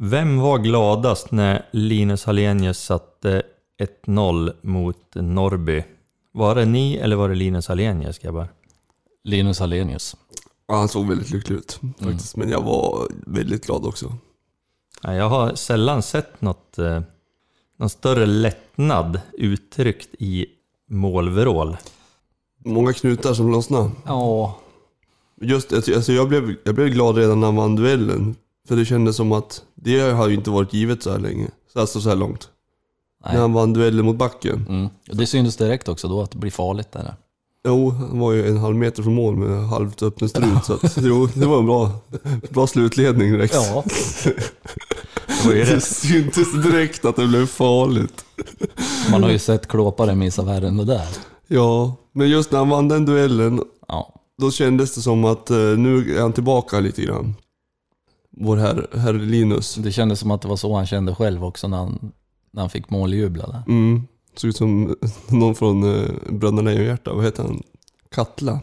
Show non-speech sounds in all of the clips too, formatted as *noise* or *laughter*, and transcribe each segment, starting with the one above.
Vem var gladast när Linus Hallenius satte 1-0 mot Norrby? Var det ni eller var det Linus Hallenius grabbar? Linus Hallenius. Ja, han såg väldigt lycklig ut faktiskt. Men jag var väldigt glad också. Ja, Jag har sällan sett något, eh, någon större lättnad uttryckt i målvrål. Många knutar som lossnade. Ja, Just alltså, alltså jag, blev, jag blev glad redan när han vann duellen. För det kändes som att det har ju inte varit givet så här länge. Så Alltså så här långt. Nej. När han vann duellen mot backen. mm. Det syntes direkt också då att det blir farligt där. Jo, han var ju en halv meter från mål med halvt öppen strut. Så att, *laughs* jo, det var en bra, bra slutledning direkt. Ja, Det Det syntes direkt att det blev farligt. man har ju sett klåpare missa värre än det där. Ja, men just när han vann den duellen, Ja, då kändes det som att eh, nu är han tillbaka lite grann. Vår herr, herr Linus. det kändes som att det var så han kände själv också när han, när han fick måljubla där. Mm. Såg ut som någon från eh, Bröderna Lejonhjärta. Vad heter han? Katla.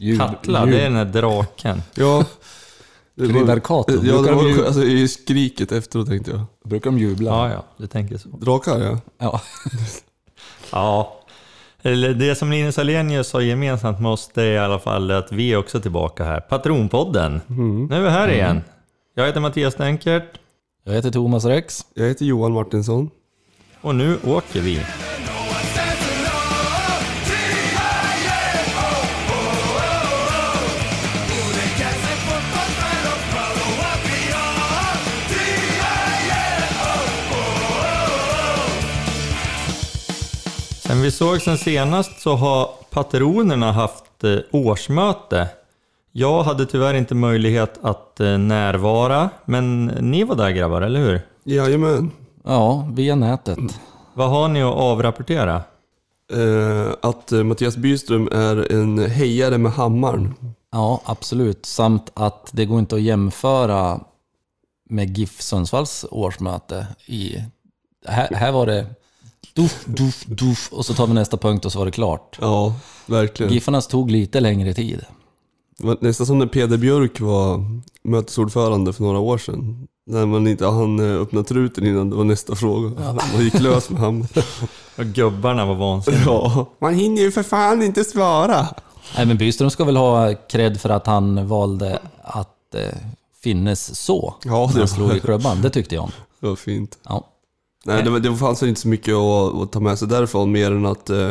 Jub- Katla, det är den här draken. Ja. *laughs* Kridarkato. Ja, Brukar det de var ju- alltså, i skriket efteråt tänkte jag. Brukar de jubla? Ja, ja, du tänker så. Drakar ja. Ja. *laughs* Ja, eller det som Linus Alenius har gemensamt med oss det är i alla fall att vi är också tillbaka här. Patronpodden. Nu är vi här igen. Jag heter Mattias Denkert Jag heter Thomas Rex. Jag heter Johan Martinsson. och nu åker vi. Vi såg sen senast så har patronerna haft eh, årsmöte. Jag hade tyvärr inte möjlighet att eh, närvara, men ni var där grabbar, eller hur? Jajamän. Ja, via nätet. Vad har ni att avrapportera? Eh, att Mattias Byström är en hejare med hammaren. Ja, absolut. Samt att det går inte att jämföra med GIF Sundsvalls årsmöte. I, här, här var det duff, duff, duff och så tar vi nästa punkt och så var det klart. Ja, verkligen. Giffarnas tog lite längre tid. Det var nästan som när Peder Björk var mötesordförande för några år sedan. När man inte hann eh, öppna truten innan det var nästa fråga. *laughs* Man gick lös med hammaren. *laughs* Och gubbarna var vansinniga. Ja. Man hinner ju för fan inte svara. Nej, men Byström ska väl ha cred för att han valde att eh, finnes så. Ja, när det han slog i klubban. Det tyckte jag om. det var fint. Ja. Nej, det, det fanns inte så mycket att, att ta med sig därifrån mer än att eh,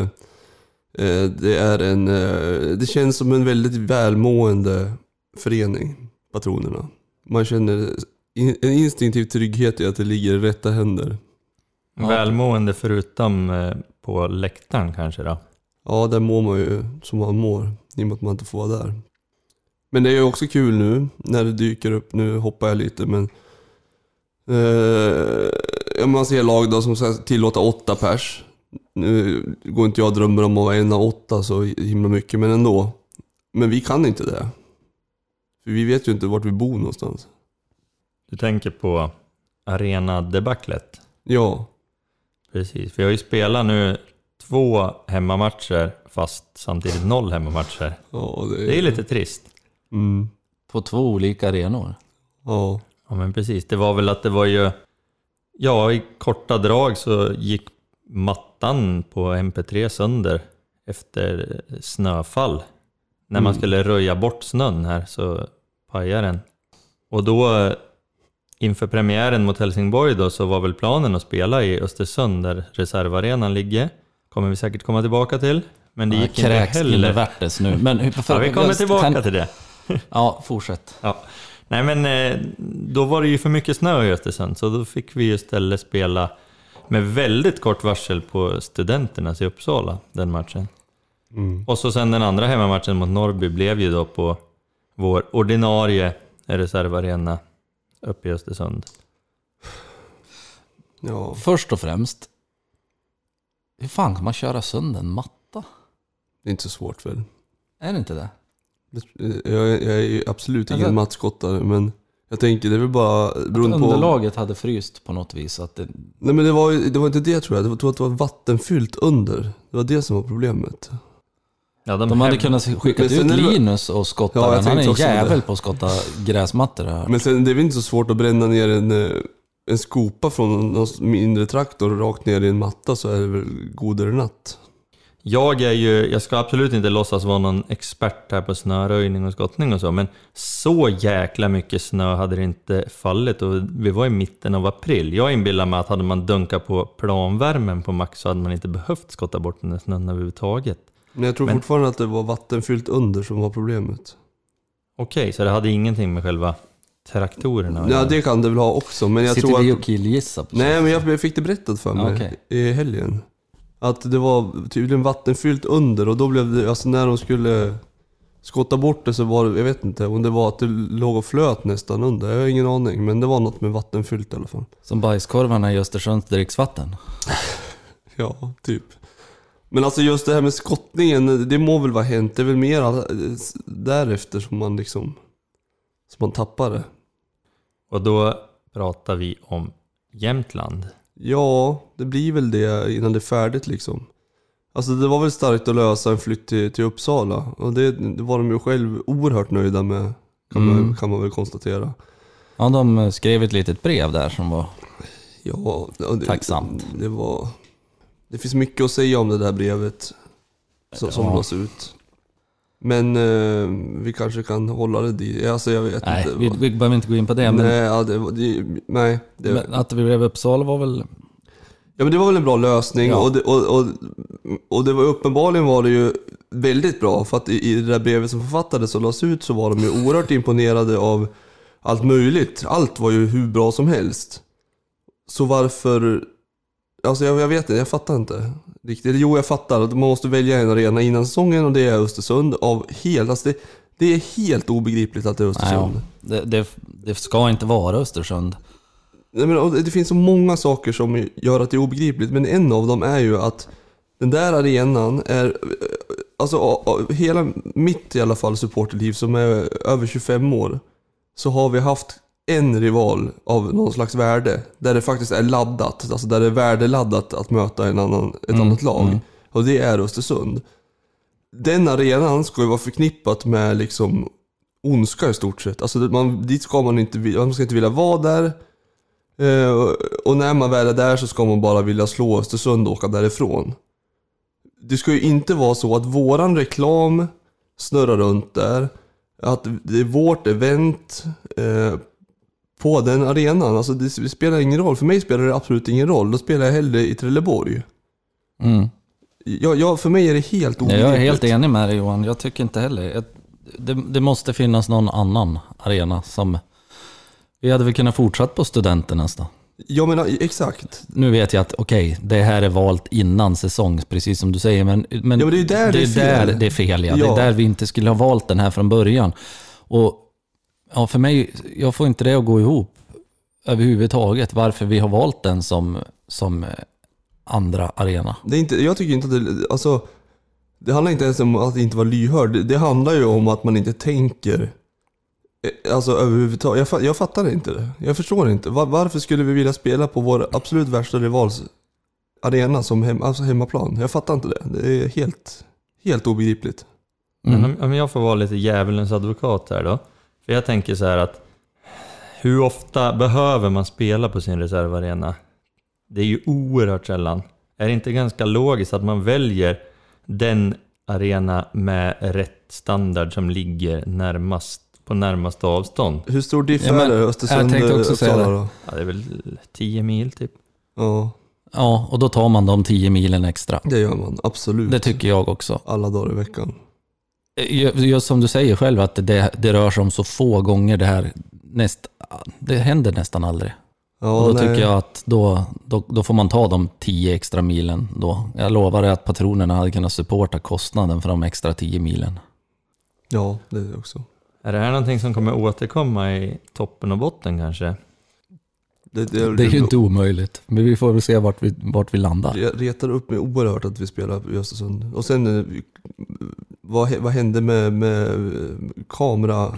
eh, det är en... Eh, det känns som en väldigt välmående förening, patronerna. Man känner in, en instinktiv trygghet i att det ligger i rätta händer. Välmående förutom eh, på läktaren kanske då. Ja, där mår man ju som man mår, i och med att man inte får vara där. Men det är ju också kul nu, när det dyker upp, nu hoppar jag lite men... Eh, ja, man ser lag då som ska tillåta åtta pers. Nu går inte jag och drömmer om att vara en av åtta så himla mycket, men ändå. Men vi kan inte det. För vi vet ju inte vart vi bor någonstans. Du tänker på arena-debaclet? Ja, Precis, vi har ju spelat nu två hemmamatcher fast samtidigt noll hemmamatcher. ja det är... Det är lite trist. Mm, På två olika arenor. ja. Ja men precis, det var väl att det var ju... Ja, i korta drag så gick mattan på MP3 sönder efter snöfall. När man Mm. skulle röja bort snön här så pajade den. Och då inför premiären mot Helsingborg då så var väl planen att spela i Östersund där reservarenan ligger. Kommer vi säkert komma tillbaka till. Men det Jag gick inte kräks heller. invärtes nu. Men för, Ja, vi kommer tillbaka kan- till det. Ja, fortsätt. Ja. Nej men eh, då var det ju för mycket snö i Östersund så då fick vi istället spela med väldigt kort varsel på Studenternas i Uppsala den matchen. Mm. Och så sen den andra hemmamatchen mot Norrby blev ju då på vår ordinarie reservarena uppe i Östersund. ja. Först och främst, hur fan kan man köra sönder en matta? Det är inte så svårt väl? Är det inte det? Jag, jag är ju absolut ingen Alltså- mattskottare men jag tänker det är väl bara Att beroende på... underlaget hade fryst på något vis. Att det, Nej men det var, det var inte det tror jag, det var, jag tror att det var vattenfyllt under. Det var det som var problemet. Ja, De hade häv- kunnat skicka ut det- Linus och skotta Ja, den. Han är en på jävel på att skotta gräsmattor här. Men sen, det är väl inte så svårt att bränna ner en, eh, en skopa från någon mindre traktor rakt ner i en matta så är det väl godare natt. Jag är ju, jag ska absolut inte låtsas vara någon expert här på snöröjning och skottning och så, men så jäkla mycket snö hade det inte fallit och vi var i mitten av april. Jag inbillar mig att hade man dunkat på planvärmen på max så hade man inte behövt skotta bort den där snön överhuvudtaget. Men jag tror Men- fortfarande att det var vattenfyllt under som var problemet. Okej, så det hade ingenting med själva traktorerna Ja, det kan det väl ha också, men jag Sitter tror vi att... och killgissar Nej, men jag fick det berättat för mig Okej. i helgen. Att det var tydligen vattenfyllt under och då blev det, alltså när de skulle skotta bort det så var det, jag vet inte om det var att det låg och flöt nästan under. Jag har ingen aning, men det var något med vattenfyllt i alla fall. Som bajskorvarna i Östersunds dricksvatten. *laughs* Ja, typ. Men alltså just det här med skottningen, det må väl vara hänt. Det är väl mer all- därefter som man liksom, som man tappar det. Och då pratar vi om Jämtland. Ja, det blir väl det innan det är färdigt liksom. Alltså det var väl starkt att lösa en flytt till, till Uppsala. Och det, det var de ju själv oerhört nöjda med. Kan, man, Mm. kan man väl konstatera. Ja, de skrev ett litet brev där som var... Ja, det, Tacksamt. Det var... Det finns mycket att säga om det där brevet. Som, som Ja. lades ut. Men eh, vi kanske kan hålla det dit. Alltså jag vet Nej, inte. vi, vi behöver inte gå in på det. Men, nej, ja, det, det, nej det, men att vi blev Uppsala var väl... Ja men det var väl en bra lösning Ja. och, det, och, och, och det var uppenbarligen var det ju väldigt bra för att i, i det där brevet som författades och lades ut så var de ju oerhört *laughs* imponerade av allt möjligt. Allt var ju hur bra som helst. Så varför... Alltså jag, jag vet inte, jag fattar inte riktigt. Jo jag fattar, att man måste välja en arena innan säsongen och det är Östersund av helt... Alltså det, det är helt obegripligt att det är Nej, Östersund. ja, det, det, det ska inte vara Östersund. Nej, men, det finns så många saker som gör att det är obegripligt, men en av dem är ju att den där arenan är, alltså hela mitt i alla fall supporterliv som är över 25 år, så har vi haft en rival av någon slags värde, där det faktiskt är laddat, alltså där det är värdeladdat att möta en annan, ett Mm, annat lag. mm. Och det är Östersund. Den arenan ska ju vara förknippat med liksom ondska i stort sett. Alltså man, dit ska man inte, man ska inte vilja vara där. Eh, och- och när man väl är där så ska man bara vilja slå Östersund och åka därifrån. Det ska ju inte vara så att våran reklam snurrar runt där. Att det är vårt event eh, på den arenan. Alltså det, det spelar ingen roll. För mig spelar det absolut ingen roll. Då spelar jag hellre i Trelleborg. Mm. Jag, jag, för mig är det helt Ja, obegripligt. jag är helt enig med dig Johan. Jag tycker inte heller. Det, det måste finnas någon annan arena som... Vi hade väl kunnat fortsätta på Studenternas då. Ja men exakt. Nu vet jag att okej, det här är valt innan säsong, precis som du säger. Men, men, Ja, men det är där det är fel. där det är fel. Ja. Det Ja. är där vi inte skulle ha valt den här från början. Och ja, för mig, jag får inte det att gå ihop överhuvudtaget. Varför vi har valt den som, som eh, andra arena. Det är inte, jag tycker inte att det, alltså, det handlar inte ens om att inte vara lyhörd. Det, det handlar ju om att man inte tänker. eh, Alltså överhuvudtaget. Jag, jag fattar inte det. Jag förstår inte. Var, varför skulle vi vilja spela på vår absolut värsta rivals arena som hem, alltså hemmaplan? Jag fattar inte det. Det är helt, helt obegripligt. Mm. Men om, om jag får vara lite djävulens advokat här då. För jag tänker så här att hur ofta behöver man spela på sin reservarena? Det är ju oerhört sällan. Är det inte ganska logiskt att man väljer den arena med rätt standard som ligger närmast, på närmaste avstånd? Hur stor diff Ja, är det Östersund jag tänkte också säga det. då? Ja, det är väl 10 mil typ. Ja, Ja, och då tar man de 10 milen extra. det gör man. Absolut. Det tycker jag också. Alla dagar i veckan. Ju- Just som du säger själv, att det, det rör sig om så få gånger det här. Näst, det händer nästan aldrig. Ja, och då nej. tycker jag att då, då, då får man ta de 10 extra milen då. Jag lovar dig att patronerna hade kunnat supporta kostnaden för de extra 10 milen. Ja, det är det också. Är det här någonting som kommer återkomma i toppen och botten kanske? Det, det, Det är ju inte omöjligt, men vi får väl se vart vi, vart vi landar. Det retar upp mig oerhört att vi spelar i Östersund. Och sen, eh, vad, vad hände med, med kamera?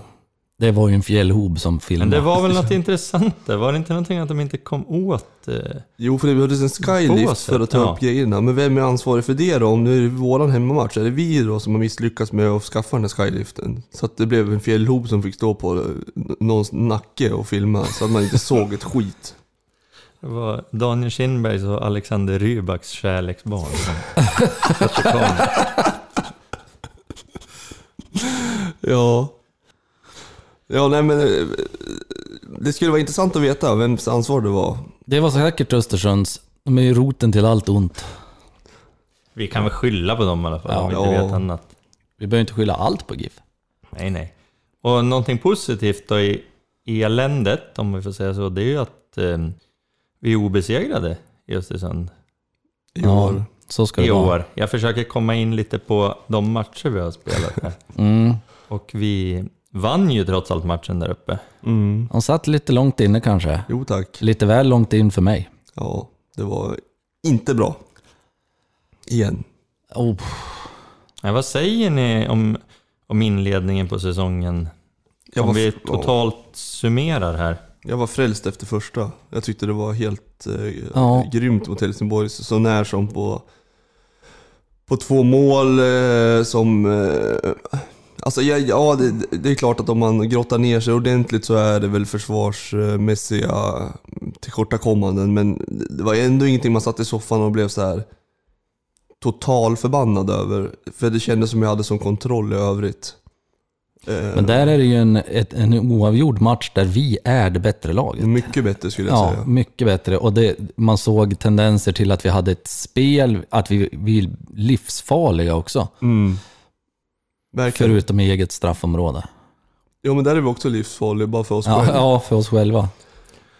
Det var ju en fjällhob som Men filmade. det var väl något intressant där? Var det inte någonting att de inte kom åt? Eh, Jo, för det behövdes en skylift Båset, för att ta ja. upp grejerna. Men vem är ansvarig för det då? Om nu är det våran hemmamatch, är det vi då som har misslyckats med att skaffa den här skyliften? Så att det blev en fjällhob som fick stå på eh, någons nacke och filma, så att man inte *laughs* såg ett skit. Det var Daniel Kindbergs och Alexander Rybaks kärleksbarn som. *laughs* Ja. Ja, nej men... eh, Det skulle vara intressant att veta vems ansvar det var. Det var säkert Östersunds. De är ju roten till allt ont. Vi kan väl skylla på dem i alla fall, om vi Ja. inte Ja. vet annat. Vi behöver inte skylla allt på GIF. Nej, nej. Och någonting positivt då i, i eländet, om vi får säga så, det är ju att eh, vi är obesegrade i Östersund I Ja, år. så ska det i vara. år. Jag försöker komma in lite på de matcher vi har spelat här. Mm. Och vi vann ju trots allt matchen där uppe. Mm. Han satt lite långt inne kanske. Jo tack. Lite väl långt in för mig. Ja, det var inte bra. Igen. Oh, Men vad säger ni om, om inledningen på säsongen? Jag om vi ja, totalt summerar här. jag var frälst efter första. Jag tyckte det var helt eh, Ja. grymt mot Helsingborg. Så när som på, på två mål eh, som... Eh, alltså ja, ja det, det är klart att om man grottar ner sig ordentligt så är det väl försvarsmässiga tillkortakommanden. Men det var ändå ingenting man satt i soffan och blev så här total förbannad över. För det kändes som jag hade sån kontroll i övrigt. Eh, men där är det ju en, ett, en oavgjord match där vi är det bättre laget. Mycket bättre skulle jag Ja, säga. mycket bättre. Och det, man såg tendenser till att vi hade ett spel, att vi, vi livsfarliga också. Mm. Verkligen. Förutom i eget straffområde. Ja men där är vi också livsfarliga bara för oss Ja, själva. *laughs* ja, för oss själva.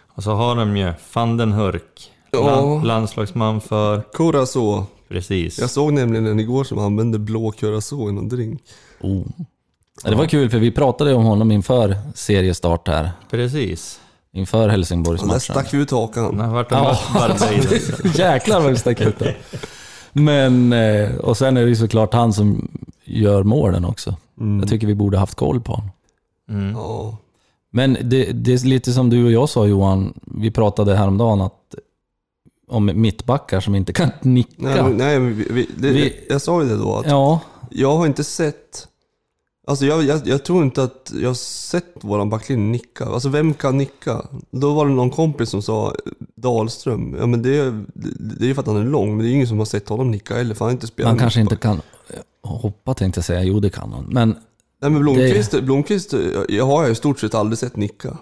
Och så har de ju van den Hurk, Ja. land, landslagsman för... Curacao. Precis. Jag såg nämligen en igår som använde blå curacao i någon drink. Oh. Ja, Det var kul för vi pratade om honom inför seriestart här. Precis. Inför Och där Helsingborgsmatchen. stack vi ut hakan. Ja. mött Barbados. *laughs* Jäklar vad vi stack ut det. Men, eh, och sen är det ju såklart han som gör målen också. Mm. Jag tycker vi borde haft koll på honom. Mm. Ja. Men det, det är lite som du och jag sa Johan, vi pratade häromdagen att, om mittbackar som inte kan nicka. Nej, men- nej men vi, vi, det, Vi- jag sa ju det då att Ja, jag har inte sett Alltså jag, jag, jag tror inte att jag har sett våran backlinje nicka. Alltså vem kan nicka? Då var det någon kompis som sa Dahlström. Ja men det, är- det är ju för att han är lång, men det är ju ingen som har sett honom nicka heller. För han har inte spelat han kanske inte kan hoppa tänkte jag säga. Jo, det kan han. Men Nej men Blomqvist, Blomqvist jag har jag i stort sett aldrig sett nicka.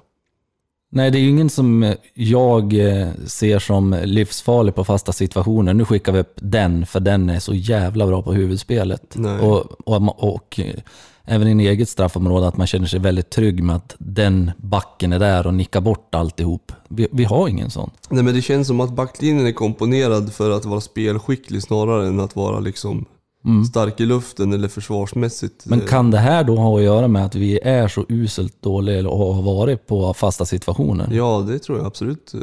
nej, det är ju ingen som jag eh, ser som livsfarlig på fasta situationer. Nu skickar vi upp den, för den är så jävla bra på huvudspelet. Och, och, och eh, även i eget straffområde, att man känner sig väldigt trygg med att den backen är där och nickar bort alltihop. Vi, vi har ingen sån. Nej men det känns som att backlinjen är komponerad för att vara spelskicklig snarare än att vara liksom stark i luften eller försvarsmässigt. Men eh, kan det här då ha att göra med att vi är så uselt dåliga och har varit på fasta situationer? Ja, det tror jag absolut. Eh,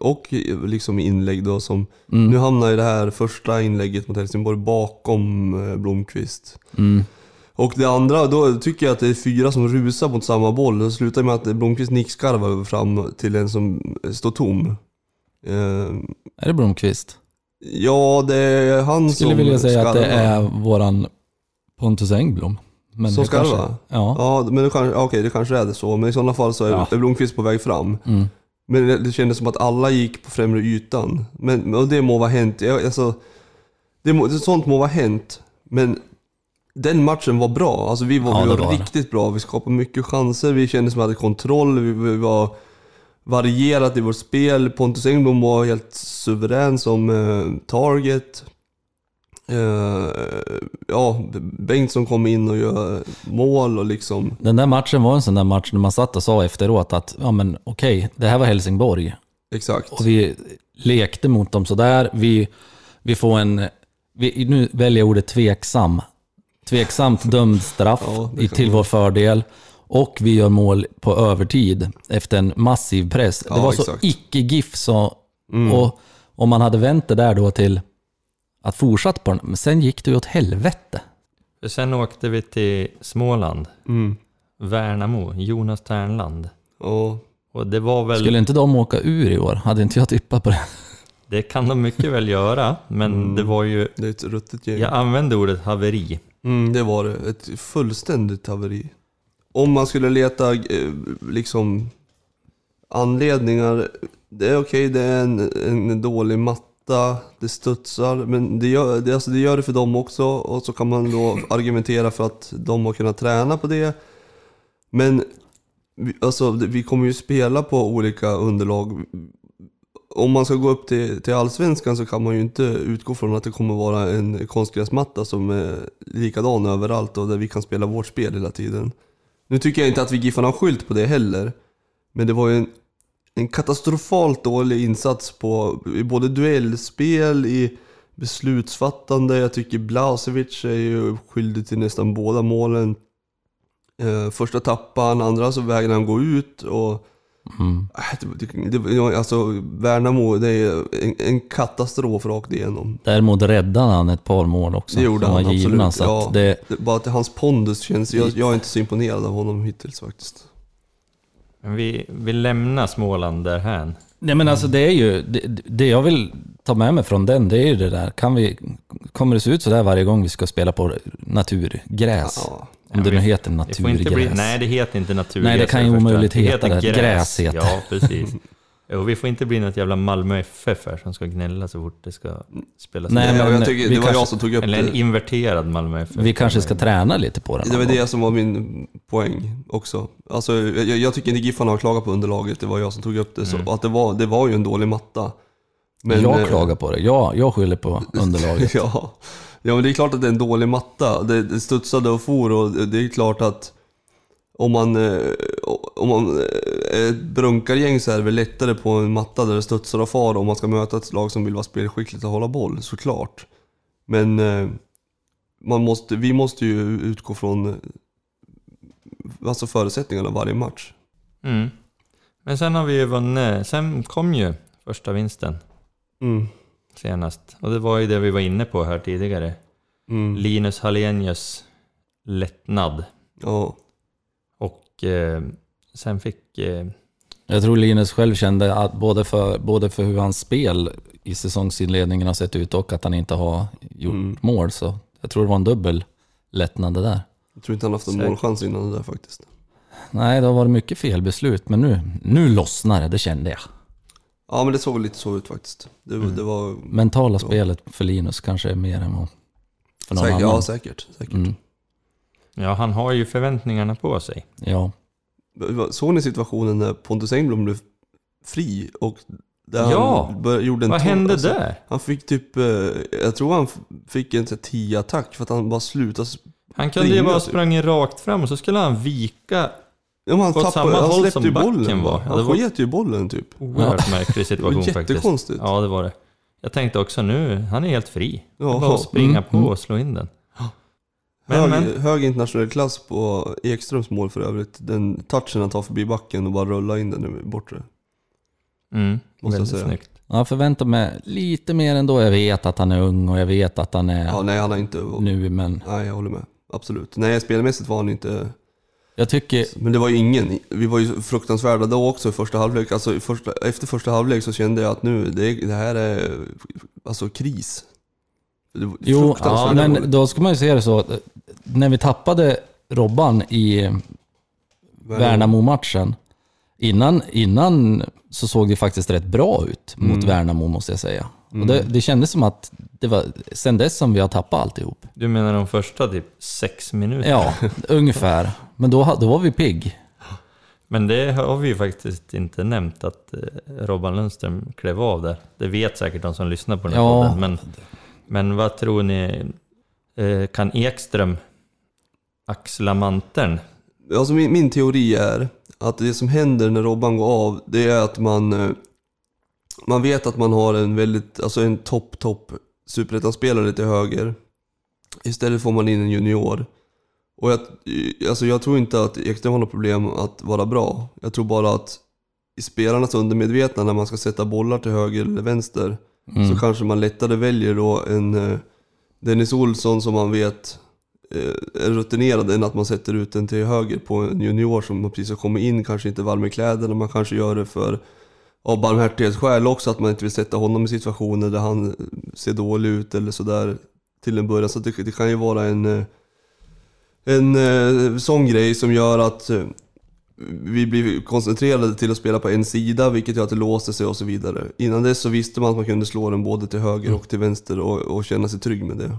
Och liksom inlägg då som... Mm. Nu hamnar ju det här första inlägget mot Helsingborg bakom eh, Blomqvist. Mm. Och det andra, då tycker jag att det är fyra som rusar mot samma boll. Det slutar med att Blomqvist nickskarvar fram till en som står tom. Är det Blomqvist? Ja, det är han skulle som vilja säga att det är våran Pontus Engblom. Men Som det kanske- skarvar? Ja. Ja, men det kanske, okej, det kanske är det så. Men i sådana fall så är, Ja. Blomqvist på väg fram. Mm. Men det, det kändes som att alla gick på främre ytan. Men, och det må vara hänt. Jag, alltså, det må, sånt må vara hänt. Men den matchen var bra. Alltså vi var, Ja, vi det var, var det. riktigt bra. Vi skapade mycket chanser. Vi kände som att vi hade kontroll. Vi, vi var varierat i vårt spel. Pontus Engblom var helt suverän som eh, target. Eh, ja, Bengtsson kom in och gör mål och liksom... Den där matchen var en sån där match när man satt och sa efteråt att ja men okej, det här var Helsingborg. Exakt. Och vi lekte mot dem sådär. Vi, vi får en, vi, nu väljer jag ordet tveksam. Tveksamt dömd straff Ja, till vår fördel. Och vi gör mål på övertid efter en massiv press. Ja, det var så exakt. icke-GIF så... Mm. Och om man hade vänt det där då till att fortsätta på den, men sen gick det ju åt helvete. För sen åkte vi till Småland. Mm. Värnamo, Jonas Ternland. Ja, Och det var väl, Skulle inte de åka ur i år? Hade inte jag tippat på det? *laughs* det kan de mycket väl göra, men Mm. det var ju, det är ett ruttet gäng. jag använde ordet haveri. Mm, det var det. Ett fullständigt haveri. Om man skulle leta eh, liksom anledningar. Det är okej, det är en, en dålig matta, det studsar. Men det gör, det, alltså det gör det för dem också. Och så kan man då argumentera för att de har kunnat träna på det. Men vi- alltså, vi kommer ju spela på olika underlag. Om man ska gå upp till, till allsvenskan så kan man ju inte utgå från att det kommer vara en konstgräsmatta som är likadan överallt och där vi kan spela vårt spel hela tiden. Nu tycker jag inte att vi Giffarna har skylt på det heller. Men det var ju en, en katastrofalt dålig insats på i både duellspel, i beslutsfattande. Jag tycker Blasevic är ju skyldig till nästan båda målen. Eh, första tappan, andra så vägrar han gå ut och Mm. Äh, Det, det, alltså Värnamo, det är en, en katastrof rakt igenom. Däremot räddade han ett par mål också. Det gjorde han var givna, absolut. Så att Ja. det, Det, bara att hans pondus känns, jag, jag är inte så imponerad av honom hittills faktiskt. Men vi, vi lämnar Småland därhän. Nej men alltså det är ju, det, det jag vill ta med mig från den, det är ju det där, kan vi, kommer det se ut sådär varje gång vi ska spela på naturgräs? Ja. Om det nu heter inte bli, naturgräs. nej, det heter inte naturgräs. Nej, det kan ju omöjligt heta det. Gräs heter det. Ja, precis. *laughs* Och vi får inte bli något jävla Malmö FF här som ska gnälla så fort det ska spelas. Nej, men jag tycker, det var kanske- jag som tog upp Eller en inverterad Malmö FF. Vi kanske ska träna lite på den. Det var det som var min poäng också. Alltså, jag, jag tycker inte Giffarna har klagat på underlaget, det var jag som tog upp det. Så, Mm. att det, var, det var ju en dålig matta. Men, jag eh, klagar på det. Jag, jag skyller på *laughs* underlaget. ja. Ja, men det är klart att det är en dålig matta. Det, det studsade och for och det är klart att om man, eh, om man eh, är ett brunkargäng så är det väl lättare på en matta där det studsar och far om man ska möta ett lag som vill vara spelskickligt och hålla boll, såklart. Men eh, man måste, vi måste ju utgå från eh, alltså förutsättningarna varje match. Mm. Men sen har vi ju vunnit, sen kom ju första vinsten Mm. Senast. Och det var ju det vi var inne på här tidigare. Mm. Linus Hallenius lättnad. Ja. Och eh, sen fick... Eh, Jag tror Linus själv kände att både för, både för hur hans spel i säsongsinledningen har sett ut och att han inte har gjort Mm. mål. Så jag tror det var en dubbel lättnad det där. Jag tror inte han haft en Säkert. målchans innan det där faktiskt. Nej, det har varit mycket felbeslut, men nu, nu lossnar det, det kände jag. Ja men det såg lite så ut faktiskt. Det, Mm. det var... Mentala spelet för Linus kanske är mer än vad för någon Säkert, annan. ja säkert. säkert. Mm, ja, han har ju förväntningarna på sig. ja. Såg ni situationen när Pontus Engblom blev fri och där Ja! gjorde en Vad hände alltså, där? Han fick typ, eh, jag tror han fick en 10-attack för att han bara slutade. Han kunde ju springa, bara typ. sprungit rakt fram och så skulle han vika Ja, men han tappade, samma han håll släppte som ju backen bollen var. bara. Ja, Han det var- sket ju i bollen typ. oerhört märklig *laughs* Det var situation faktiskt. jättekonstigt. Ja, det var det. Jag tänkte också nu, han är helt fri. Det är Ja. bara att springa Mm, på mm. och slå in den. Men, hög, men, hög internationell klass på Ekströms mål för övrigt. Den touchen han tar förbi backen och bara rullar in den i bortre. mm, måste jag väldigt säga. snyggt. Jag förväntar mig lite mer ändå. Jag vet att han är ung och jag vet att han är Ja, nej han har inte... nu, men Nej, jag håller med. Absolut. Nej, spelmässigt var han inte... jag tycker... Men det var ju ingen. Vi var ju fruktansvärda då också i första halvlek. Alltså första, efter första halvlek så kände jag att nu, det, det här är alltså kris. Jo, ja, men dåligt. då ska man ju se det så. När vi tappade Robban i Värnamo-matchen. Innan, innan så såg det faktiskt rätt bra ut mot Mm. Värnamo måste jag säga. Och det, det kändes som att det var sen dess som vi har tappat alltihop. Du menar de första typ sex minuterna? Ja, ungefär. Men då, då var vi pigg. Men det har vi ju faktiskt inte nämnt att eh, Robban Lundström klev av där. Det vet säkert de som lyssnar på den här Ja. podden. Men, men vad tror ni? Eh, kan Ekström axla manteln? Alltså min, min teori är att det som händer när Robban går av, det är att man... Man vet att man har en väldigt, alltså en topp, topp superettan-spelare till höger. Istället får man in en junior. Och jag, alltså jag tror inte att Ekström har något problem att vara bra. Jag tror bara att i spelarnas undermedvetna när man ska sätta bollar till höger eller vänster Mm. så kanske man lättare väljer då en eh, Dennis Olsson som man vet eh, är rutinerad än att man sätter ut den till höger på en junior som precis har kommit in, kanske inte varm i kläderna, man kanske gör det för av barmhärtighetsskäl också, att man inte vill sätta honom i situationer där han ser dålig ut eller sådär till en början. Så det, det kan ju vara en, eh, en eh, sån grej som gör att eh, vi blir koncentrerade till att spela på en sida, vilket gör att det låser sig och så vidare. Innan dess så visste man att man kunde slå den både till höger och till vänster och, och känna sig trygg med det.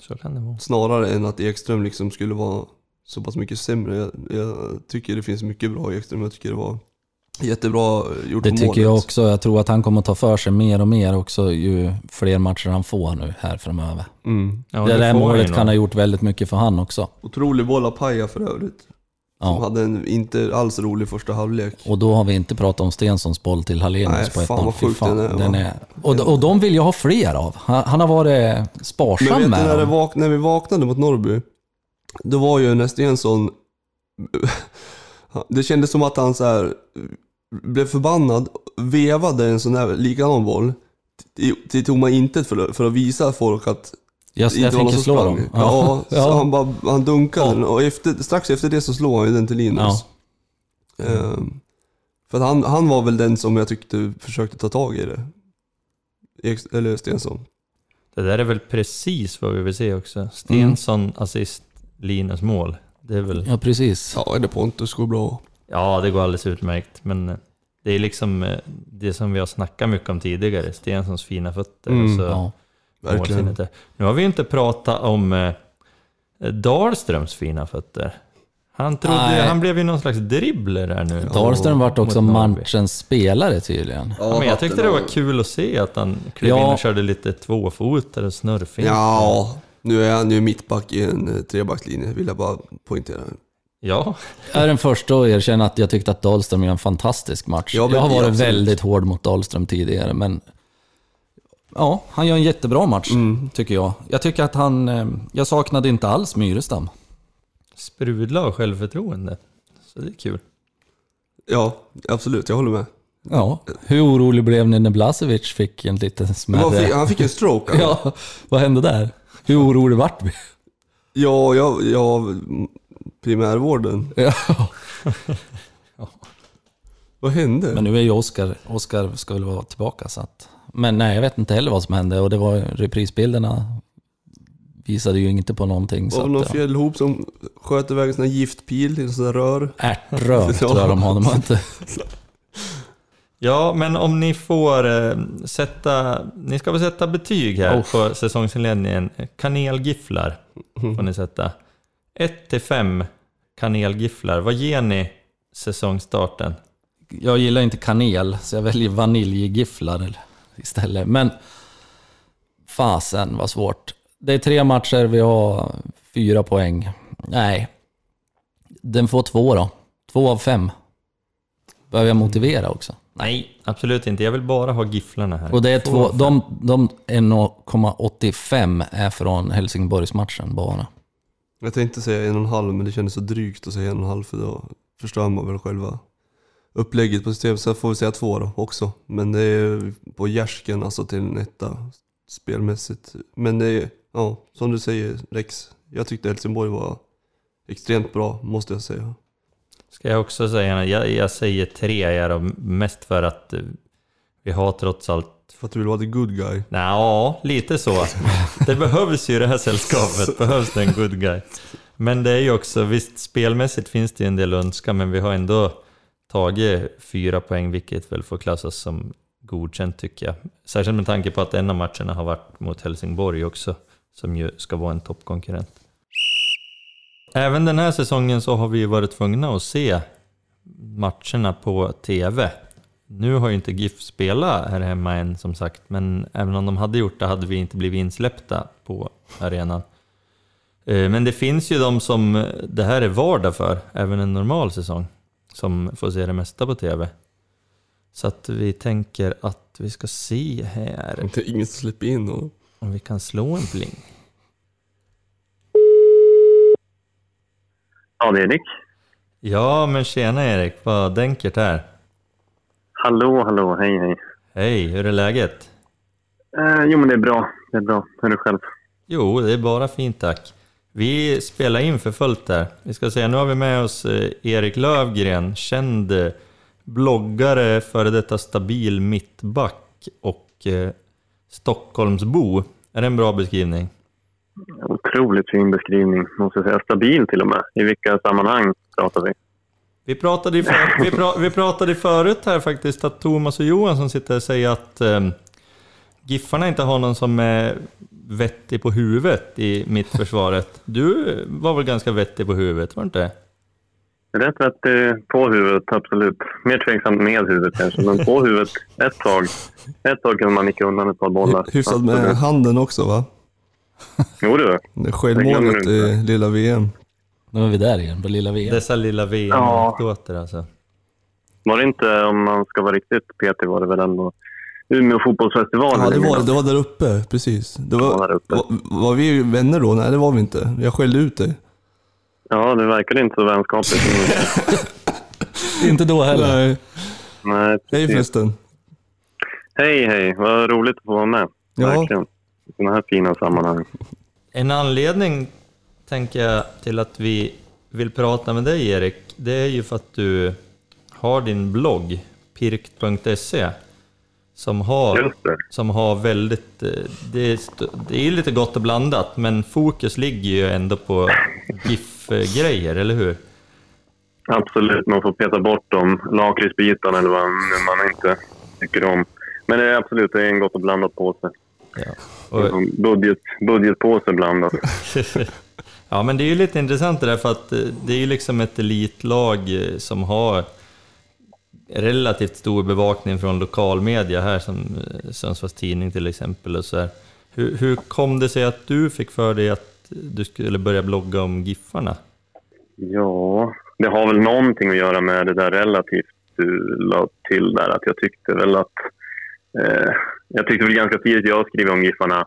Så kan det vara. Snarare än att Ekström liksom skulle vara så pass mycket sämre. Jag, jag tycker det finns mycket bra i Ekström. Jag tycker det var jättebra gjort Det tycker målet. jag också. Jag tror att han kommer att ta för sig mer och mer också ju fler matcher han får nu här framöver. Mm. Ja, det det där målet kan ha gjort väldigt mycket för han också. Otrolig boll av Paja för övrigt. Som Ja. hade en inte alls rolig första halvlek. Och då har vi inte pratat om Stenssons boll till Hallenius på fan 1-0. vad Fy sjukt fan, den är, den är. Och, och de vill jag ha fler av. Han, han har varit Men sparsam vet du med när, vak- när vi vaknade mot Norrby? Då var ju när Stensson... *laughs* Det kändes som att han så här blev förbannad, vevade en sån här likadan boll till, tomma intet för, att- för att visa folk att Jag, det jag tänker slå sprang. dem. Ja, så ja. han, bara, han dunkade Ja. den och efter, strax efter det så slår han ju den till Linus. Ehm, för att han, han var väl den som jag tyckte försökte ta tag i det. Eller Stensson. Det där är väl precis vad vi vill se också. Stensson, assist, Linus mål. Det är väl... ja, precis. Ja, eller Pontus går bra. Ja, det går alldeles utmärkt. Men eh, det är liksom eh, det som vi har snackat mycket om tidigare. Stenssons fina fötter. Mm, så Ja. Verkligen. målsinnet. Nu har vi inte pratat om eh, Dahlströms fina fötter. Han, trodde, han blev ju någon slags dribbler här nu. Dahlström vart också matchens spelare tydligen. Ja, men jag tyckte det var kul att se att han klev Ja. in och körde lite tvåfotare och snurrfint. Ja, nu är han ju mittback i en eh, trebackslinje, vill jag bara poängtera. Ja. Jag är den första att erkänna att jag tyckte att Dahlström gör en fantastisk match. Ja, jag har varit absolut. väldigt hård mot Dahlström tidigare, men ja, han gör en jättebra match, Mm. tycker jag. Jag tycker att han... eh, Jag saknade inte alls Myrestam. Sprudla av självförtroende. Så det är kul. Ja, absolut, jag håller med. Ja. Hur orolig blev ni när Blasevic fick en liten fick, han fick en stroke han. *laughs* Ja, vad hände där? Hur orolig vart vi? Ja, ja, ja, mm, primärvården. *laughs* Ja. Vad hände? Men nu är ju Oskar, Oskar ska väl vara tillbaka så att... Men nej, jag vet inte heller vad som hände och det var reprisbilderna visade ju inte på någonting. var det någon fjällhop som sköt iväg en sån här giftpil i en sån där rör? Ärtrör *laughs* tror jag de har. De har inte... *laughs* Ja, men om ni får eh, sätta... Ni ska få sätta betyg här Oh. på säsongsinledningen. Kanelgifflar får ni sätta. 1 till 5 kanelgifflar. Vad ger ni säsongstarten? Jag gillar inte kanel, så jag väljer vaniljgifflar istället. Men fasen vad svårt. Det är tre matcher, vi har fyra poäng. Nej, den får två då. Två av fem. Behöver jag motivera också? Nej, absolut inte. Jag vill bara ha gifflarna här. Och det är Två de, de 1,85 är från Helsingborgsmatchen bara. Jag tänkte säga en och en halv, men det kändes så drygt att säga en och en halv för då förstör man väl själva upplägget på systemet. Så får vi säga två då också. Men det är på gärsken alltså till en etta spelmässigt. Men det är, ja, som du säger Rex. Jag tyckte Helsingborg var extremt bra, måste jag säga. Ska jag också säga, jag, jag säger tre jag är mest för att eh, vi har trots allt för att du vill vara the good guy. Nej, ja, lite så. *laughs* Det behövs ju i det här sällskapet, behövs det en good guy. Men det är ju också, visst spelmässigt finns det ju en del att önska, men vi har ändå tagit fyra poäng, vilket väl får klassas som godkänt tycker jag. Särskilt med tanke på att en av matcherna har varit mot Helsingborg också, som ju ska vara en toppkonkurrent. Även den här säsongen så har vi ju varit tvungna att se matcherna på TV. Nu har ju inte GIF spelat här hemma än som sagt, men även om de hade gjort det hade vi inte blivit insläppta på arenan. Eh, Men det finns ju de som det här är vardag för, även en normal säsong, som får se det mesta på TV. Så att vi tänker att vi ska se här Det är ingen som släpper in och... om vi kan slå en pling. Ja, det är Erik. Ja, men tjena Erik, vad Denkert här. Hallå, hallå, hej, hej. Hej, hur är läget? Eh, jo, men det är bra. Det är bra. Hur är du själv? Jo, det är bara fint tack. Vi spelar in för fullt där. Vi ska se, nu har vi med oss eh, Erik Lövgren, känd eh, bloggare, före detta stabil mittback och eh, Stockholmsbo. Är det en bra beskrivning? Otroligt fin beskrivning, måste jag säga. Stabil till och med. I vilka sammanhang pratar vi? Vi pratade, för, vi, pra, vi pratade förut här faktiskt att Thomas och Johan som sitter och säger att eh, Giffarna inte har någon som är vettig på huvudet i mittförsvaret. Du var väl ganska vettig på huvudet, var du inte? Rätt vettig på huvudet, absolut. Mer tveksamt med huvudet kanske, men på huvudet ett tag. Ett tag kunde man nicka undan ett par bollar. Hyfsat med handen också va? Jo du. Det Självmålet i lilla VM. Nu är vi där igen, på lilla VM. Dessa lilla VM-anekdoter alltså. Var det inte, om man ska vara riktigt petig, var det väl ändå Umeå fotbollsfestival? Ja, det var, det var där uppe, precis. Det Ja, var, där uppe. var, var vi vänner då? Nej, det var vi inte. Jag skällde ut dig. Ja, det verkade inte så vänskapligt. *laughs* Inte då heller. Nej. Nej, Hej förresten. Hej, hej. Vad roligt att få vara med. Ja. Verkligen. I sådana här fina sammanhang. En anledning, tänker jag, till att vi vill prata med dig Erik, det är ju för att du har din blogg, pirkt.se, som har, som har väldigt... eh, Det är, det är lite gott och blandat, men fokus ligger ju ändå på GIF-grejer, eller hur? Absolut, man får peta bort de lakritsbitarna eller vad man inte tycker om. Men det är absolut, det är en gott och blandat påse. Ja. Och, Budget, budgetpåse blandat. *laughs* ja, men det är ju lite intressant det där, för att eh, det är ju liksom ett elitlag eh, som har relativt stor bevakning från lokalmedia här, som eh, Sundsvalls Tidning till exempel. Och så här. Hur, hur kom det sig att du fick för dig att du skulle börja blogga om Giffarna? Ja, det har väl någonting att göra med det där relativt du la till där. Att jag tyckte väl att... Eh, jag tyckte väl ganska tidigt jag skrev om Giffarna,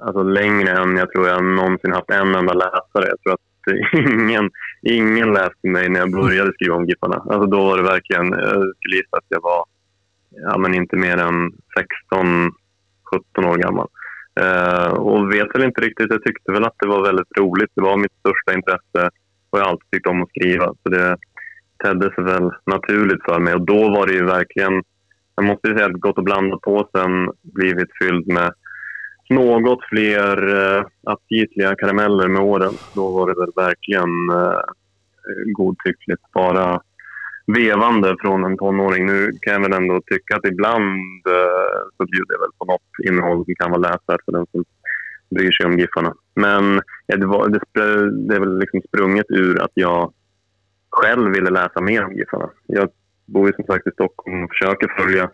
alltså längre än jag tror jag någonsin haft en enda läsare. Jag tror att *laughs* ingen, ingen läste mig när jag började skriva om Gipparna. Alltså då var det verkligen, jag skulle gissa att jag var ja, men inte mer än 16, 17 år gammal. Uh, och vet väl inte riktigt, jag tyckte väl att det var väldigt roligt. Det var mitt största intresse och jag har alltid tyckt om att skriva. Så det tedde sig väl naturligt för mig. Och då var det ju verkligen, jag måste ju säga att Gott och blandat påsen blivit fylld med något fler eh, aptitliga karameller med åren. Då var det väl verkligen eh, godtyckligt bara vevande från en tonåring. Nu kan jag väl ändå tycka att ibland eh, så bjuder jag väl på något innehåll som kan vara läsvärt för den som bryr sig om Giffarna. Men ja, det, var, det, det är väl liksom sprunget ur att jag själv ville läsa mer om Giffarna. Jag bor ju som sagt i Stockholm och försöker följa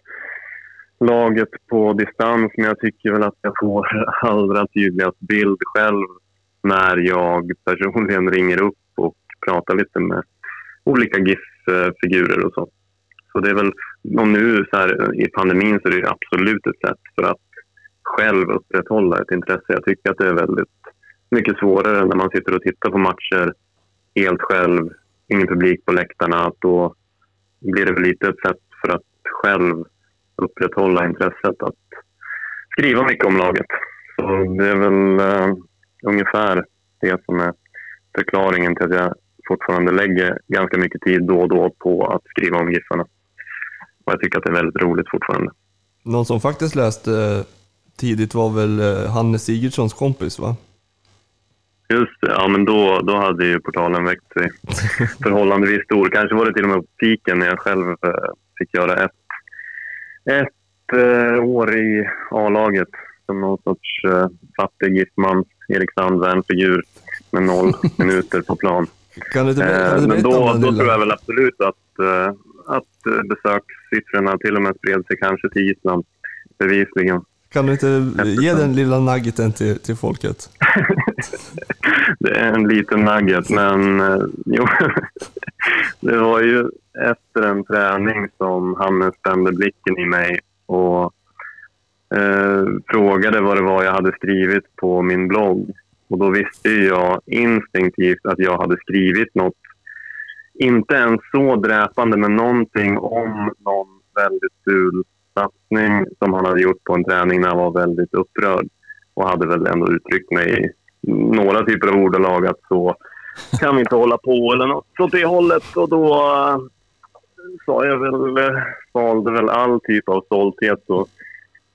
laget på distans men jag tycker väl att jag får *laughs* allra tydligast bild själv när jag personligen ringer upp och pratar lite med olika GIF-figurer och så. Så det är väl, om nu så här, i pandemin så är det ju absolut ett sätt för att själv upprätthålla ett intresse. Jag tycker att det är väldigt mycket svårare när man sitter och tittar på matcher helt själv, ingen publik på läktarna. Då blir det väl lite ett sätt för att själv upprätthålla intresset att skriva mycket om laget. Så det är väl eh, ungefär det som är förklaringen till att jag fortfarande lägger ganska mycket tid då och då på att skriva om Giffarna. Och jag tycker att det är väldigt roligt fortfarande. Någon som faktiskt läste eh, tidigt var väl eh, Hannes Sigurdssons kompis va? Just det, ja men då, då hade ju portalen växt sig *laughs* förhållandevis stor. Kanske var det till och med på piken när jag själv fick göra ett, ett eh, år i A-laget som någon sorts eh, fattig giftmans Erik Sandvärn-figur med noll *laughs* minuter på plan. Kan du kan Eh, du men berätta då, då tror jag väl absolut att, eh, att eh, besökssiffrorna till och med spred sig kanske till Island. Bevisligen. Kan du inte ge den lilla nuggeten till, till folket? *laughs* Det är en liten nugget, men eh, jo. *laughs* det var ju efter en träning som Hannes spände blicken i mig och eh, frågade vad det var jag hade skrivit på min blogg. Och då visste jag instinktivt att jag hade skrivit något, inte ens så dräpande, men någonting om någon väldigt ful satsning som han hade gjort på en träning när han var väldigt upprörd och hade väl ändå uttryckt mig några typer av ordalag att så kan vi inte hålla på eller något åt det hållet. Och då eh, sa jag väl, eh, valde väl all typ av stolthet och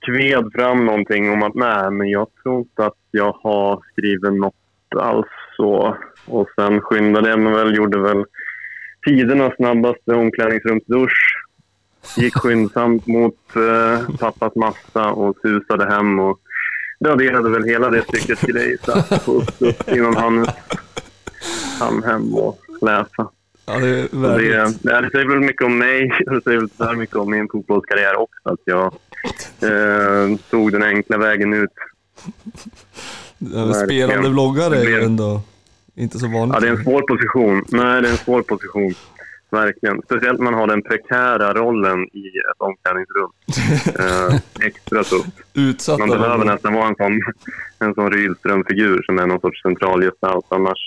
kved fram någonting om att nej, men jag tror inte att jag har skrivit något alls så. Och sen skyndade jag mig väl, gjorde väl tidernas snabbaste omklädningsrumsdusch. Gick skyndsamt mot eh, pappas massa och susade hem och raderade väl hela det stycket grej. Satt på uppstuds innan han hann hem och läsa. Ja, det är. Det, det säger väl mycket om mig och *laughs* det säger väl tyvärr mycket om min fotbollskarriär också. Att jag eh, tog den enkla vägen ut. Spelande vloggare är ju ändå inte så vanligt. Ja, det är en svår position. Nej, det är en svår position. Verkligen. Speciellt man har den prekära rollen i ett omklädningsrum. *laughs* Eh, extra tufft. Utsatt Man behöver alla. nästan vara en sån, en sån Rydström-figur som är någon sorts centralgestalt. Annars,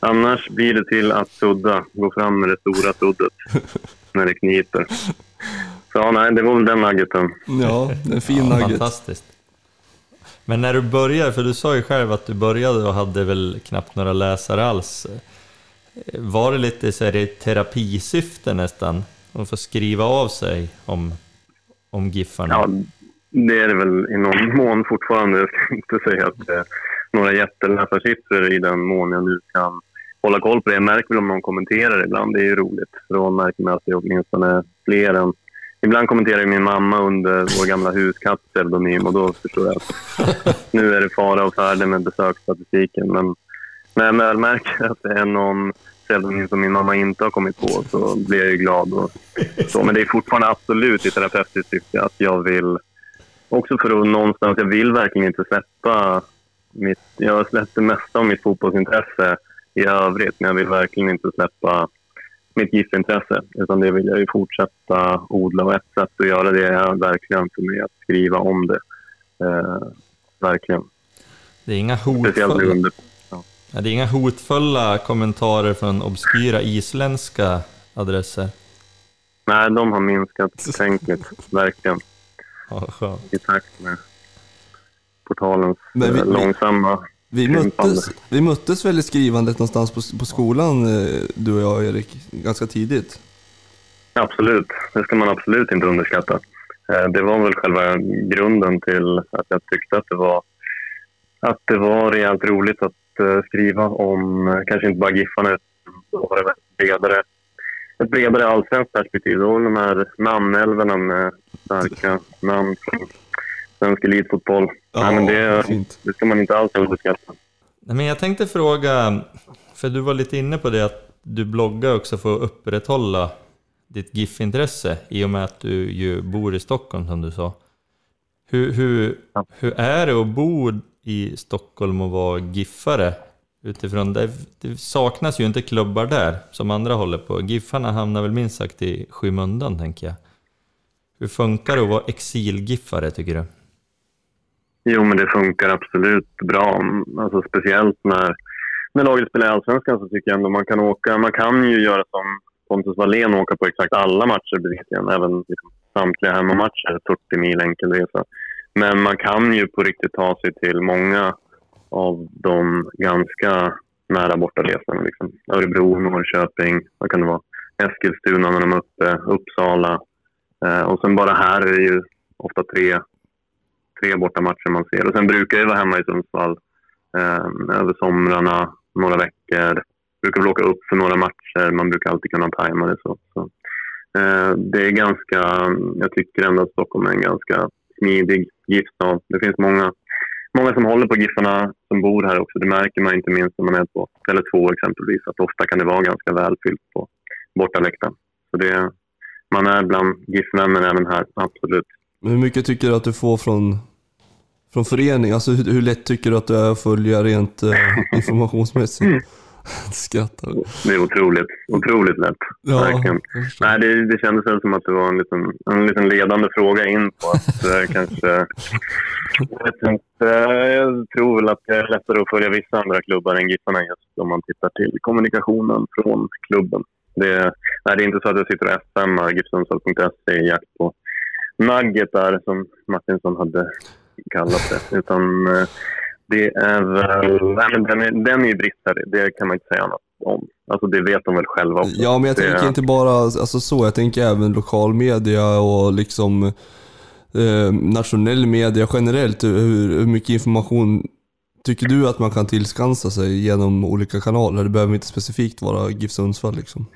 annars blir det till att sudda. Gå fram med det stora suddet *laughs* när det kniper. Så ja, nej, det var väl den nuggeten. Ja, en fin Ja, nugget. fantastiskt. Men när du började, för du sa ju själv att du började och hade väl knappt några läsare alls. Var det lite så här, i terapisyfte nästan? Att få skriva av sig om, om Giffarna? Ja, det är det väl i någon *laughs* mån fortfarande. Jag ska inte säga att det är några jätteläsarsiffror i den mån jag nu kan hålla koll på det. Jag märker väl om någon kommenterar ibland. Det är ju roligt. För då märker man att det är åtminstone fler än... Ibland kommenterar min mamma under vår gamla huskatt pseudonym och då förstår jag att *laughs* nu är det fara och färde med besöksstatistiken. Men när jag väl märker att det är någon pseudonym som min mamma inte har kommit på så blir jag ju glad. Och så. Men det är fortfarande absolut i terapeutiskt syfte att jag vill också för att någonstans, jag vill verkligen inte släppa mitt, jag har släppt det mesta av mitt fotbollsintresse i övrigt, men jag vill verkligen inte släppa mitt giftintresse, utan det vill jag ju fortsätta odla och ett sätt att göra det är verkligen för mig att skriva om det. Eh, verkligen. Det är inga hotfulla, det är inga hotfulla kommentarer från obskyra isländska adresser? Nej, de har minskat betänkligt, verkligen. Ja. I takt med portalens Men vi- eh, vi- långsamma Vi krympande. möttes, vi möttes väl i skrivandet någonstans på, på skolan, eh, du och jag Erik, ganska tidigt. Absolut, det ska man absolut inte underskatta. Eh, Det var väl själva grunden till att jag tyckte att det var, att det var rejält roligt att skriva om, eh, kanske inte bara Giffarna, utan ett bredare, ett bredare allsvenskt perspektiv. Då de här namnälvorna med starka namn från svensk elitfotboll. Nej, men det, fint. det ska man inte alls underskatta. Nej, men jag tänkte fråga, för du var lite inne på det att du bloggar också för att upprätthålla ditt GIF-intresse i och med att du ju bor i Stockholm som du sa. Hur, hur, Ja. hur är det att bo i Stockholm och vara giffare? Utifrån det, det saknas ju inte klubbar där som andra håller på. Giffarna hamnar väl minst sagt i skymundan tänker jag. Hur funkar det att vara exilgiffare tycker du? Jo, men det funkar absolut bra. Alltså, speciellt när, när laget spelar i Allsvenskan så tycker jag ändå man kan åka. Man kan ju göra som Pontus Wallén och åka på exakt alla matcher. Även liksom, samtliga hemmamatcher, 40 mil enkel resa. Men man kan ju på riktigt ta sig till många av de ganska nära bortaresorna. Liksom. Örebro, Norrköping, vad kan det vara? Eskilstuna när de är uppe, Uppsala. Eh, och sen bara här är det ju ofta tre tre bortamatcher man ser. Och sen brukar jag vara hemma i Sundsvall eh, över somrarna, några veckor. Brukar väl åka upp för några matcher. Man brukar alltid kunna tajma det så. så. Eh, det är ganska, jag tycker ändå att Stockholm är en ganska smidig GIF-stad. Det finns många, många som håller på Giffarna som bor här också. Det märker man inte minst när man är på Tele2 exempelvis. Att ofta kan det vara ganska välfyllt på bortaläktaren. Så det, man är bland GIF-vänner även här, absolut. Men hur mycket tycker du att du får från, från förening? Alltså hur, hur lätt tycker du att det är att följa rent eh, *laughs* informationsmässigt? *laughs* Skrattar. Det är otroligt, otroligt lätt. Ja, Verkligen. Nej, det, det kändes som att det var en liten, en liten ledande fråga in på att kanske... *laughs* Jag vet inte. Jag tror väl att det är lättare att följa vissa andra klubbar än Giffarna just om man tittar till kommunikationen från klubben. Det, nej, det är inte så att jag sitter och smar gifsundsvall.se i jakt på nuggetar som Martinsson hade kallat det. Utan eh, Det är väl... Nej, men den, är, den är ju bristfällig, det kan man inte säga annat om. Alltså det vet de väl själva också. Ja, men jag det, tänker inte bara alltså, så, jag tänker även lokal media och liksom eh, nationell media generellt. Hur, hur mycket information tycker du att man kan tillskansa sig genom olika kanaler? Det behöver inte specifikt vara GIF Sundsvall liksom.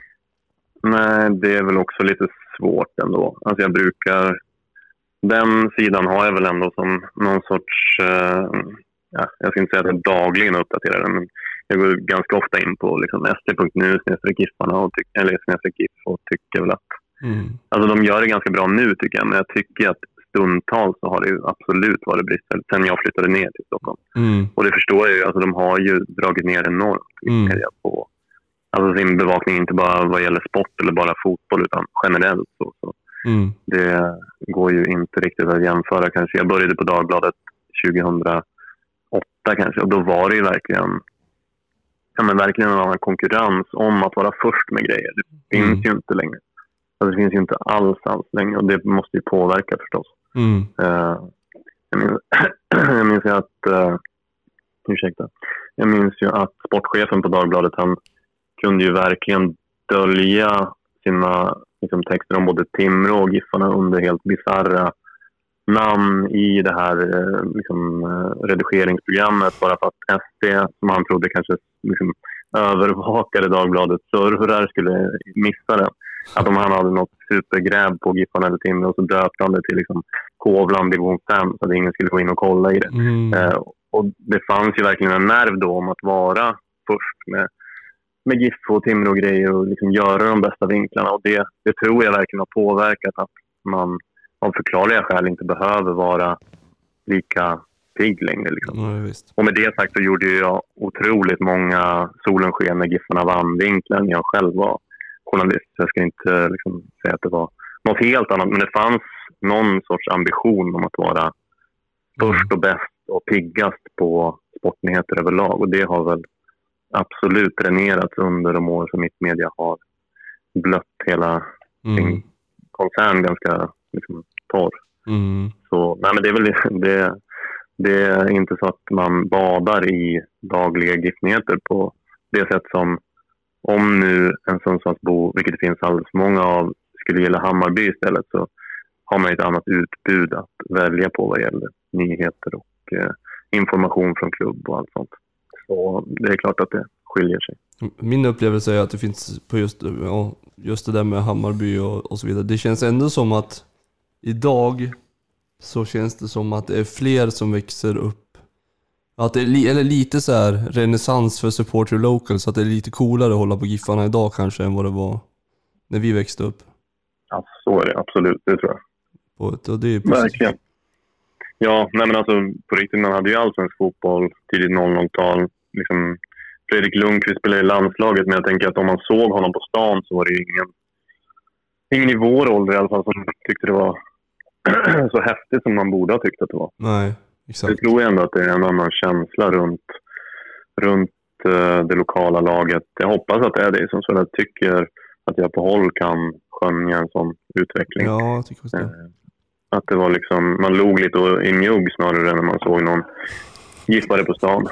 Nej, det är väl också lite svårt ändå. Alltså jag brukar... Den sidan har jag väl ändå som någon sorts... Eh, ja, jag ska inte säga att jag dagligen uppdaterar den, men jag går ganska ofta in på liksom, st.nu Giffarna och, tyck, eller, GIF och tycker väl att... Mm. Alltså de gör det ganska bra nu tycker jag, men jag tycker att stundtals så har det absolut varit bristfälligt sen jag flyttade ner till Stockholm. Mm. Och det förstår jag ju. Alltså, de har ju dragit ner enormt Mm. på alltså, sin bevakning, inte bara vad gäller sport eller bara fotboll, utan generellt. Så, så. Mm. Det går ju inte riktigt att jämföra kanske. Jag började på Dagbladet 2008 kanske och då var det ju verkligen, ja, men verkligen en annan konkurrens om att vara först med grejer. Det finns Mm. ju inte längre. Alltså, det finns ju inte alls, alls längre och det måste ju påverka förstås. Mm. Eh, jag, minns, *clears throat* jag minns ju att... Uh, ursäkta. Jag minns ju att sportchefen på Dagbladet han kunde ju verkligen dölja sina liksom, texter om både Timrå och Giffarna under helt bisarra namn i det här eh, liksom, eh, redigeringsprogrammet bara för att SD, som han trodde kanske liksom, övervakade Dagbladets servrar, skulle missa den. Att om han hade något supergräv på Giffarna eller Timrå så döpte han det till liksom, Kovland division 5 så att ingen skulle gå in och kolla i det. Mm. Eh, och det fanns ju verkligen en nerv då om att vara först med, med GIF och Timrå och grejer och liksom göra de bästa vinklarna. Och det, det tror jag verkligen har påverkat att man av förklarliga skäl inte behöver vara lika pigg längre. Liksom. Ja. Och med det sagt så gjorde jag otroligt många solen sken när Giffarna vann vinklar när jag själv var journalist. Jag ska inte liksom, säga att det var något helt annat, men det fanns någon sorts ambition om att vara först och bäst och piggast på sportnyheter överlag. Och det har väl absolut dränerats under de år som Mittmedia har blött hela Mm. sin koncern ganska liksom, torr. Mm. Så, nej, men det, är väl, det, det är inte så att man badar i dagliga giftnyheter på det sätt som om nu en Sundsvallsbo, vilket det finns alldeles många av, skulle gilla Hammarby istället så har man ett annat utbud att välja på vad gäller nyheter och eh, information från klubb och allt sånt. Så det är klart att det skiljer sig. Min upplevelse är att det finns på just, just det där med Hammarby och, och så vidare. Det känns ändå som att idag så känns det som att det är fler som växer upp. Att det är li, eller lite så här renässans för supporter local så att det är lite coolare att hålla på Giffarna idag kanske än vad det var när vi växte upp. Ja, så är det absolut, det tror jag. Och det är. Verkligen. Ja, nej men alltså på riktigt, man hade ju allsvensk fotboll tidigt 00-tal. Liksom, Fredrik Lundqvist spelade i landslaget, men jag tänker att om man såg honom på stan så var det ju ingen, ingen i vår ålder i alla fall som tyckte det var *clears throat* så häftigt som man borde ha tyckt att det var. Nej, Jag exakt. tror ändå att det är en annan känsla runt, runt eh, det lokala laget. Jag hoppas att det är det som jag tycker att jag på håll kan skönja en sån utveckling. Ja, jag tycker också det. Eh, Att det var liksom, man log lite och- i mjugg snarare än när man såg någon giffare på stan.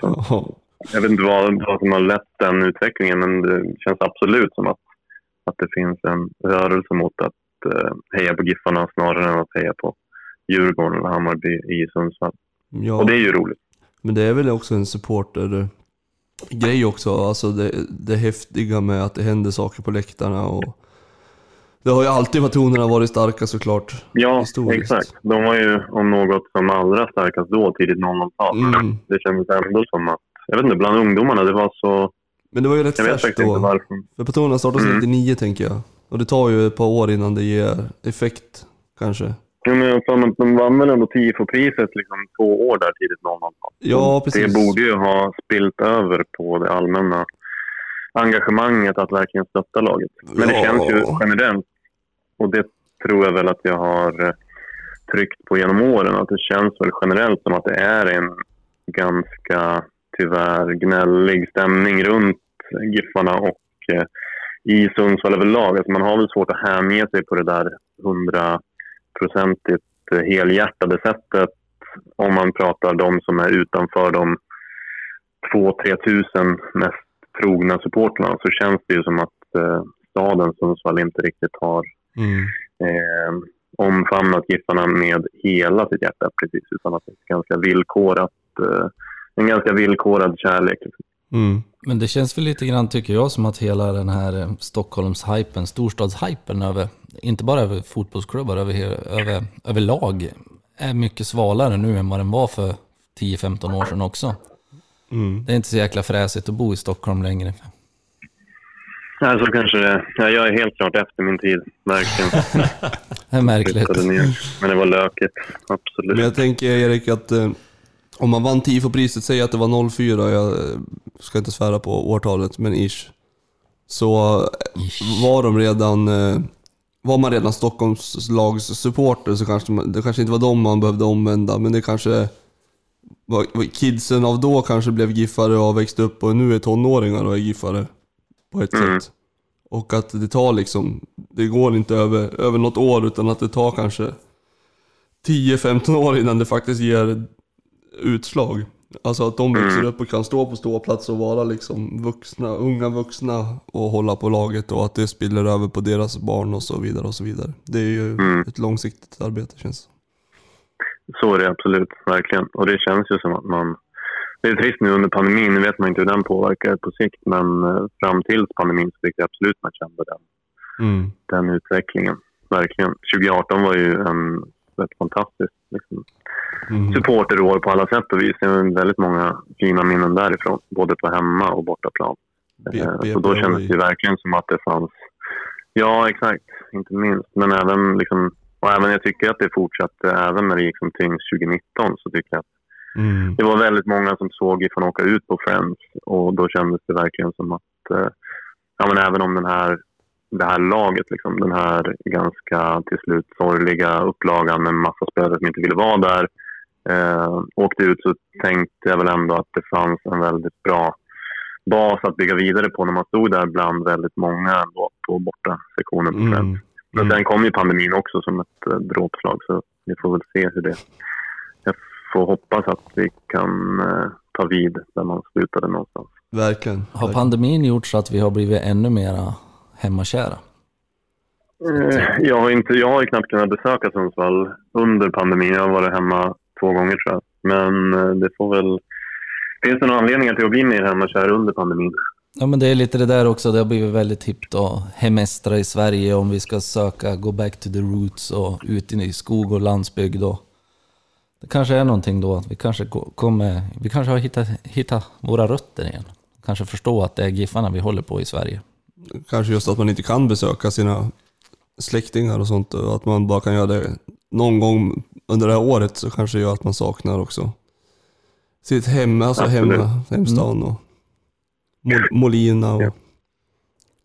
Ja. Jag vet inte vad, vad som har lett den utvecklingen men det känns absolut som att, att det finns en rörelse mot att eh, heja på Giffarna snarare än att heja på Djurgården eller Hammarby i Sundsvall. Ja. Och det är ju roligt. Men det är väl också en supporter grej också, alltså det, det häftiga med att det händer saker på läktarna och det har ju alltid patronerna varit starka såklart. Ja, Historiskt. exakt. De var ju om något som allra starkast då, tidigt 00-tal. Mm. Det kändes ändå som att, jag vet inte, bland ungdomarna, det var så... Men det var ju rätt Jag färskt då. För patronerna startades Mm. 99 tänker jag. Och det tar ju ett par år innan det ger effekt kanske. Ja, men jag att de vann väl ändå TIFO-priset liksom två år där tidigt 00-tal. Ja, Och precis. Det borde ju ha spilt över på det allmänna engagemanget att verkligen stötta laget. Men det Ja. känns ju generellt, och det tror jag väl att jag har eh, tryckt på genom åren, att det känns väl generellt som att det är en ganska, tyvärr, gnällig stämning runt Giffarna och eh, i Sundsvall överlag. Alltså man har väl svårt att hänge sig på det där hundraprocentigt helhjärtade sättet om man pratar de som är utanför de 2-3 tusen mest trogna supportrarna så känns det ju som att eh, staden Sundsvall inte riktigt har Mm. eh, omfamnat Giffarna med hela sitt hjärta precis utan att det är ganska villkorat, eh, en ganska villkorad kärlek. Mm. Men det känns väl lite grann, tycker jag, som att hela den här eh, Stockholms-hypen, storstadshypen över, inte bara över fotbollsklubbar, över, över, över lag, är mycket svalare nu än vad den var för 10-15 år sedan också. Mm. Det är inte så jäkla fräsigt att bo i Stockholm längre. Ja, så kanske det ja, Jag är helt klart efter min tid, verkligen. *laughs* Det är märkligt. Men det var lökigt, absolut. Men jag tänker Erik att eh, om man vann TIFO-priset, säg att det var 04, jag eh, ska inte svära på årtalet, men ish. Så eh, var de redan, eh, var man redan Stockholms lags supporter så kanske man, det kanske inte var dem man behövde omvända, men det kanske kidsen av då kanske blev giffare och har växt upp och nu är tonåringar och är giffare på ett Mm. sätt. Och att det tar liksom, det går inte över, över något år utan att det tar kanske 10-15 år innan det faktiskt ger utslag. Alltså att de växer upp och kan stå på ståplats och vara liksom vuxna, unga vuxna och hålla på laget och att det spiller över på deras barn och så vidare och så vidare. Det är ju Mm. ett långsiktigt arbete känns Så är det absolut, verkligen. Och det känns ju som att man... Det är trist nu under pandemin, nu vet man inte hur den påverkar på sikt, men eh, fram till pandemin så tyckte jag absolut man kände den, mm. den utvecklingen. Verkligen. 2018 var ju en ett fantastiskt liksom, Mm. supporterår på alla sätt och vis. Det är väldigt många fina minnen därifrån, både på hemma och bortaplan. B- Eh, Så då kändes det verkligen som att det fanns... Ja, exakt. Inte minst. Men även, liksom, och även jag tycker att det fortsatte, även när det gick som tyngst 2019, så tycker jag att Mm. det var väldigt många som såg ifrån åka ut på Friends och då kändes det verkligen som att, eh, ja men även om den här, det här laget, liksom, den här ganska till slut sorgliga upplagan med massa spelare som inte ville vara där, eh, åkte ut så tänkte jag väl ändå att det fanns en väldigt bra bas att bygga vidare på när man stod där bland väldigt många ändå på borta sektionen på. Mm. Men Mm. sen kom ju pandemin också som ett eh, dråpslag så vi får väl se hur det... Jag får hoppas att vi kan eh, ta vid där man slutade någonstans. Verkligen. Har pandemin gjort så att vi har blivit ännu mera hemmakära? Eh, Jag har, inte, jag har ju knappt kunnat besöka Sundsvall under pandemin. Jag har varit hemma två gånger tror jag. Men eh, det får väl... Finns det några anledningar till att bli mer hemmakär under pandemin? Ja men det är lite det där också, det har blivit väldigt hippt att hemestra i Sverige om vi ska söka go back to the roots och ut i skog och landsbygd. Och det kanske är någonting då, att vi kanske ko- kommer, vi kanske har hittat, hittat våra rötter igen. Kanske förstå att det är Giffarna vi håller på i Sverige. Kanske just att man inte kan besöka sina släktingar och sånt och att man bara kan göra det någon gång under det här året så kanske det gör att man saknar också sitt hem, alltså Absolut. hemma, hemstaden och Mol- Molina och Ja.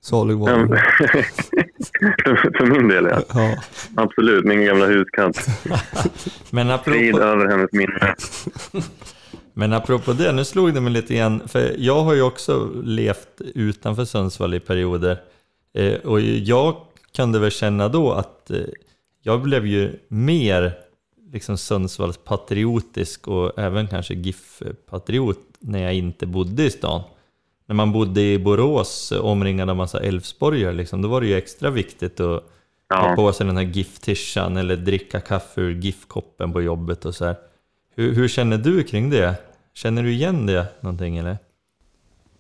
Saligvaden. för, *laughs* för min del, ja. Ja. Absolut. Min gamla huskatt. *laughs* Men Frid över hennes minne. *laughs* men apropå det, nu slog det mig lite grann, för jag har ju också levt utanför Sundsvall i perioder. Eh, och jag kunde väl känna då att eh, jag blev ju mer liksom Sundsvalls patriotisk och även kanske GIF-patriot när jag inte bodde i stan. När man bodde i Borås eh, omringad av massa Älvsborgare, liksom, då var det ju extra viktigt att ha Ja. på sig den här GIF-tishan eller dricka kaffe ur GIF-koppen på jobbet och så här. Hur, hur känner du kring det? Känner du igen det någonting eller?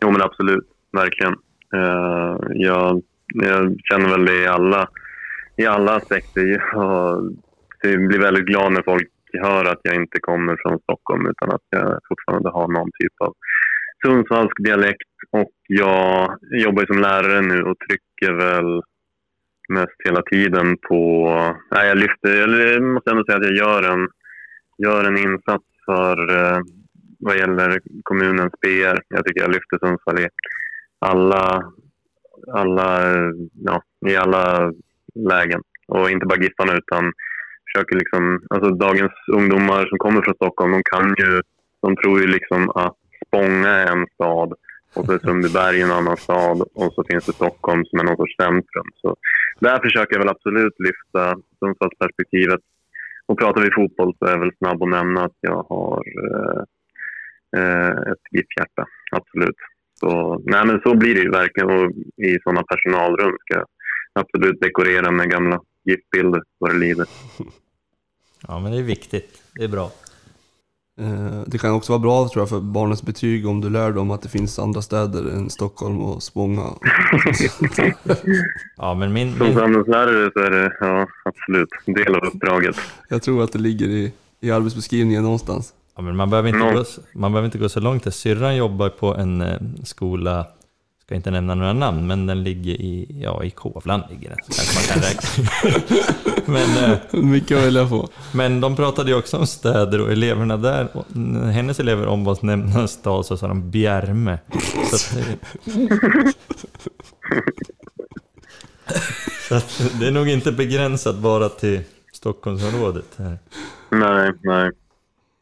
Jo, men absolut. Verkligen. Uh, jag, jag känner väl det i alla, i alla aspekter. Jag blir väldigt glad när folk hör att jag inte kommer från Stockholm utan att jag fortfarande har någon typ av Sundsvallsk dialekt. Och jag jobbar ju som lärare nu och trycker väl mest hela tiden på... Nej, jag lyfter... Eller jag måste ändå säga att jag gör en, gör en insats för eh, vad gäller kommunens PR. Jag tycker jag lyfter Sundsvall i alla, alla, ja, i alla lägen. Och inte bara Giffarna utan försöker liksom, alltså dagens ungdomar som kommer från Stockholm, de kan ju, de tror ju liksom att Spånga är en stad och så är Sundbyberg en annan stad och så finns det Stockholm som är någon sorts centrum. Så där försöker jag väl absolut lyfta Sundsvallsperspektivet och pratar vi fotboll så är jag väl snabb att nämna att jag har eh, eh ett GIF-hjärta, absolut. Så, nej, men så blir det ju verkligen och i sådana personalrum ska jag absolut dekorera med gamla GIF-bilder vad det lider. *laughs* Ja, men det är viktigt. Det är bra. Eh, Det kan också vara bra tror jag för barnens betyg om du lär dem att det finns andra städer än Stockholm och Spånga. *laughs* Ja, men min, Som min, samhällslärare så är det ja, absolut en del av uppdraget. Jag tror att det ligger i, i arbetsbeskrivningen någonstans. ja, men man, behöver inte Nå- gå, man behöver inte gå så långt. Syrran jobbar på en eh, skola, ska inte nämna några namn, men den ligger i, ja, i Kovland ligger den, så kanske man kan räkna. *laughs* men, eh, *laughs* Mycket att välja på. men de pratade ju också om städer och eleverna där, och hennes elever ombads nämna en stad så sa de Bjärme. Så att, det- *laughs* så att det är nog inte begränsat bara till Stockholmsområdet. Här. Nej, nej.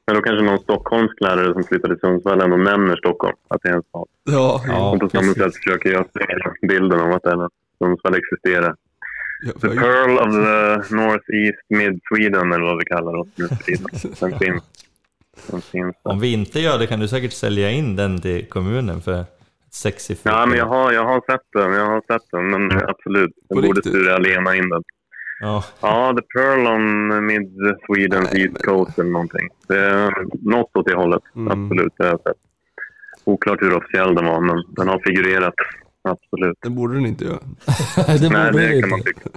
Men då kanske någon stockholmsk lärare som flyttar till Sundsvall ändå nämner Stockholm, att det är en stad. Ja, Ja, och på samma precis. sätt försöker jag se bilden av att Sundsvall existerar. The Pearl of the Northeast Mid Sweden, eller vad vi kallar oss nu för tiden. *laughs* Den finns. Den finns. Om vi inte gör det kan du säkert sälja in den till kommunen för ett sexy Ja, men jag har, jag har sett den. Jag har sett den, men absolut. På Den borde? Sture Allena in den. Ja, Ja, The Pearl on Mid Swedens Nej, East men- Coast eller någonting. Det är något åt det hållet. Mm. Absolut, det har jag sett. Oklart hur officiell den var, men den har figurerat. Absolut. Det borde den inte göra. *laughs* det Nej, borde det det kan man inte. tycka.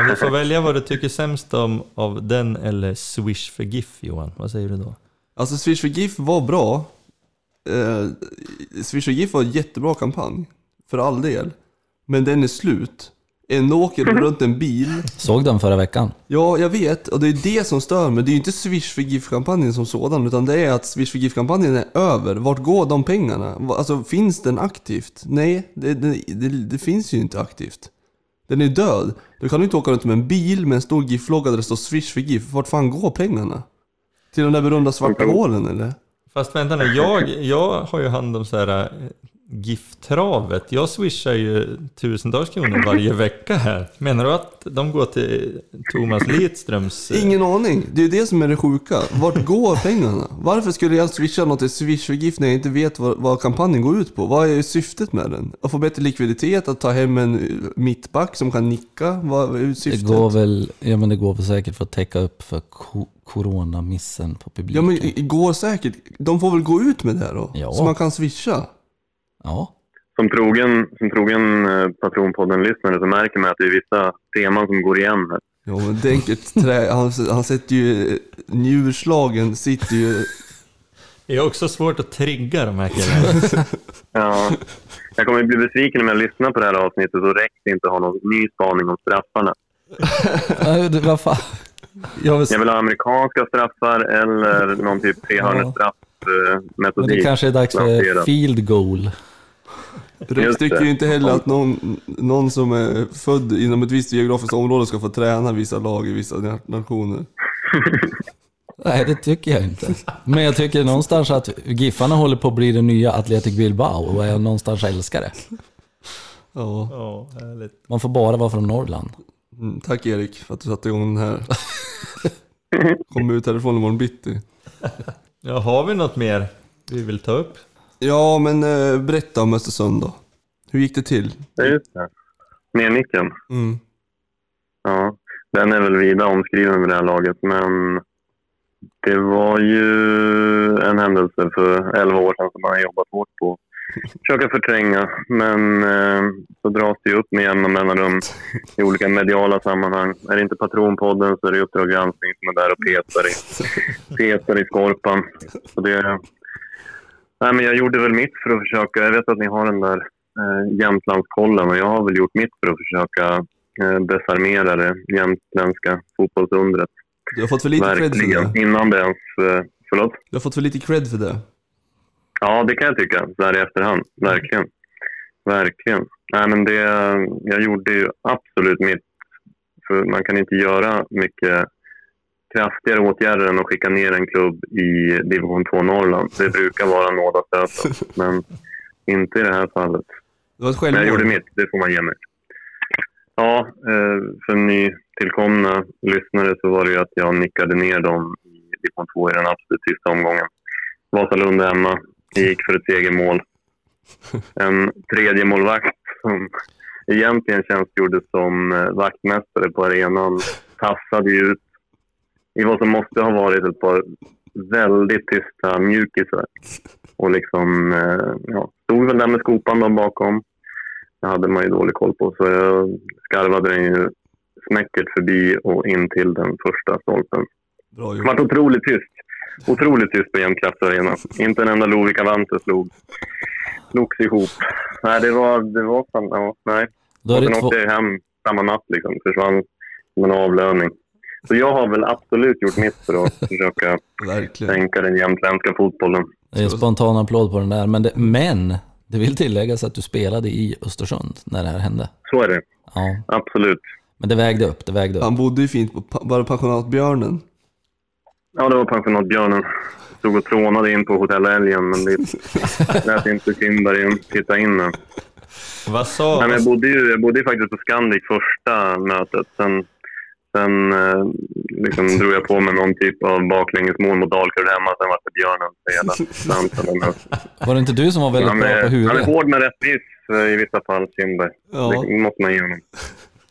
om du får välja vad du tycker sämst om av den eller Swish för GIF Johan, vad säger du då? Alltså Swish för GIF var bra. Eh, Swish för GIF var en jättebra kampanj. För all del. Men den är slut. Ändå åker det runt en bil. Såg den förra veckan. Ja, jag vet. Och det är det som stör mig. Det är ju inte Swish för GIF-kampanjen som sådan. Utan det är att Swish för GIF-kampanjen är över. Vart går de pengarna? Alltså, finns den aktivt? Nej, det, det, det, det finns ju inte aktivt. Den är död. Du kan ju inte åka runt med en bil med en stor GIF-logga där det står Swish för GIF. Vart fan går pengarna? Till de där berömda svarta hålen eller? Fast vänta nu, jag, jag har ju hand om så här eh, GIF-travet. Jag swishar ju tusentals kronor varje vecka här. Menar du att de går till Thomas Lidströms... eh, Ingen aning. Det är det som är det sjuka. Vart går pengarna? Varför skulle jag swisha något till Swish för GIF när jag inte vet vad, vad kampanjen går ut på? Vad är syftet med den? Att få bättre likviditet? Att ta hem en eh, mittback som kan nicka? Vad är Det syftet? går väl, ja men det går väl säkert för att täcka upp för ko- coronamissen på Ja publiken. men det går säkert. De får väl gå ut med det då? Ja. Så man kan swisha? Ja. Som trogen, som trogen eh, Patronpodden-lyssnare så märker man att det är vissa teman som går igen här. Ja men tänk ett trä. Han, han sätter ju... eh, Njurslagen sitter ju... Det är också svårt att trigga de här killarna. *laughs* Ja. Jag kommer bli besviken om jag lyssnar på det här avsnittet och räcker inte ha någon ny spaning om straffarna. *laughs* Nej, Vad fan. Jag vill, Jag vill ha amerikanska straffar eller någon typ men trehörnestraff-metodik. det kanske är dags för field goal. Rex tycker ju inte heller att någon, någon som är född inom ett visst geografiskt område ska få träna vissa lag i vissa na- nationer. *laughs* Nej, det tycker jag inte. Men jag tycker någonstans att Giffarna håller på att bli det nya Athletic Bilbao och jag någonstans älskar det. Ja. Ja, härligt. Man får bara vara från Norrland. Mm, tack Erik för att du satte igång den här. *laughs* Kom ut härifrån imorgon bitti. Ja, har vi något mer vi vill ta upp? Ja, men eh, berätta om Östersund då. Hur gick det till? Ja, just det. Nernicken. Mm. Ja, den är väl vida omskriven med det här laget, men det var ju en händelse för 11 år sedan som man har jobbat hårt på *laughs* försöka förtränga. Men eh, så dras det ju upp med jämna mellanrum i olika mediala sammanhang. Är det inte Patronpodden så är det Uppdrag granskning som är där och petar i, *laughs* petar i skorpan. Så det, nej, men jag gjorde väl mitt för att försöka. Jag vet att ni har den där eh, Jämtlandskollen och jag har väl gjort mitt för att försöka eh, desarmera det jämtländska fotbollsundret. Du har fått för lite cred för Verkligen. det. Innan det ens... Eh, förlåt? Du har fått för lite cred för det. Ja, det kan jag tycka. Här i efterhand. Verkligen. Verkligen. Nej, men det, jag gjorde ju absolut mitt. För man kan inte göra mycket kraftigare åtgärder än att skicka ner en klubb i division 2 Norrland. Det brukar vara nådastöten, men inte i det här fallet. Det var ett Men jag gjorde mitt, det får man ge mig. Ja, eh, för nytillkomna lyssnare så var det ju att jag nickade ner dem i division 2 i den absolut sista omgången. Vasalund hemma. Jag gick för ett segermål. En tredje målvakt som egentligen tjänstgjorde som eh, vaktmästare på arenan tassade ut i vad som måste ha varit ett par väldigt tysta mjukisar. Och liksom, eh, ja, stod väl där med skopan då bakom. Det hade man ju dålig koll på, så jag skarvade den ju snäckert förbi och in till den första stolpen. Bra Det var otroligt tyst. Otroligt tyst på Jämtkraftsarena. Inte en enda Lovikka Vante slog. Slogs ihop. Nej, det var... Det var fan... Ja, nej. Då är och sen två, åkte jag hem samma natt. Liksom. Försvann som en avlöning. Så jag har väl absolut gjort mitt för att *laughs* försöka sänka den jämtländska fotbollen. det är en spontan applåd på den där. Men det, men det vill tilläggas att du spelade i Östersund när det här hände. Så är det. Ja, Absolut. men det vägde upp, det vägde upp. Han bodde ju fint på pa- bara pensionatbjörnen. Ja, det var pensionatbjörnen. Stod och trånade in på Hotell Älgen, men det *laughs* lät inte Kindberg titta in. nu. Vad sa... Nej, men jag, bodde ju, jag bodde ju faktiskt på Scandic första mötet. Sen, sen eh, liksom *laughs* drog jag på mig någon typ av baklängesmål mot Dalkurd hemma. Sen var det björnen för hela slanten. Var det inte du som var väldigt Han bra på är, han är huvudet? hård med rättvis eh, i vissa fall, Kindberg. Ja. Det måste man ge honom.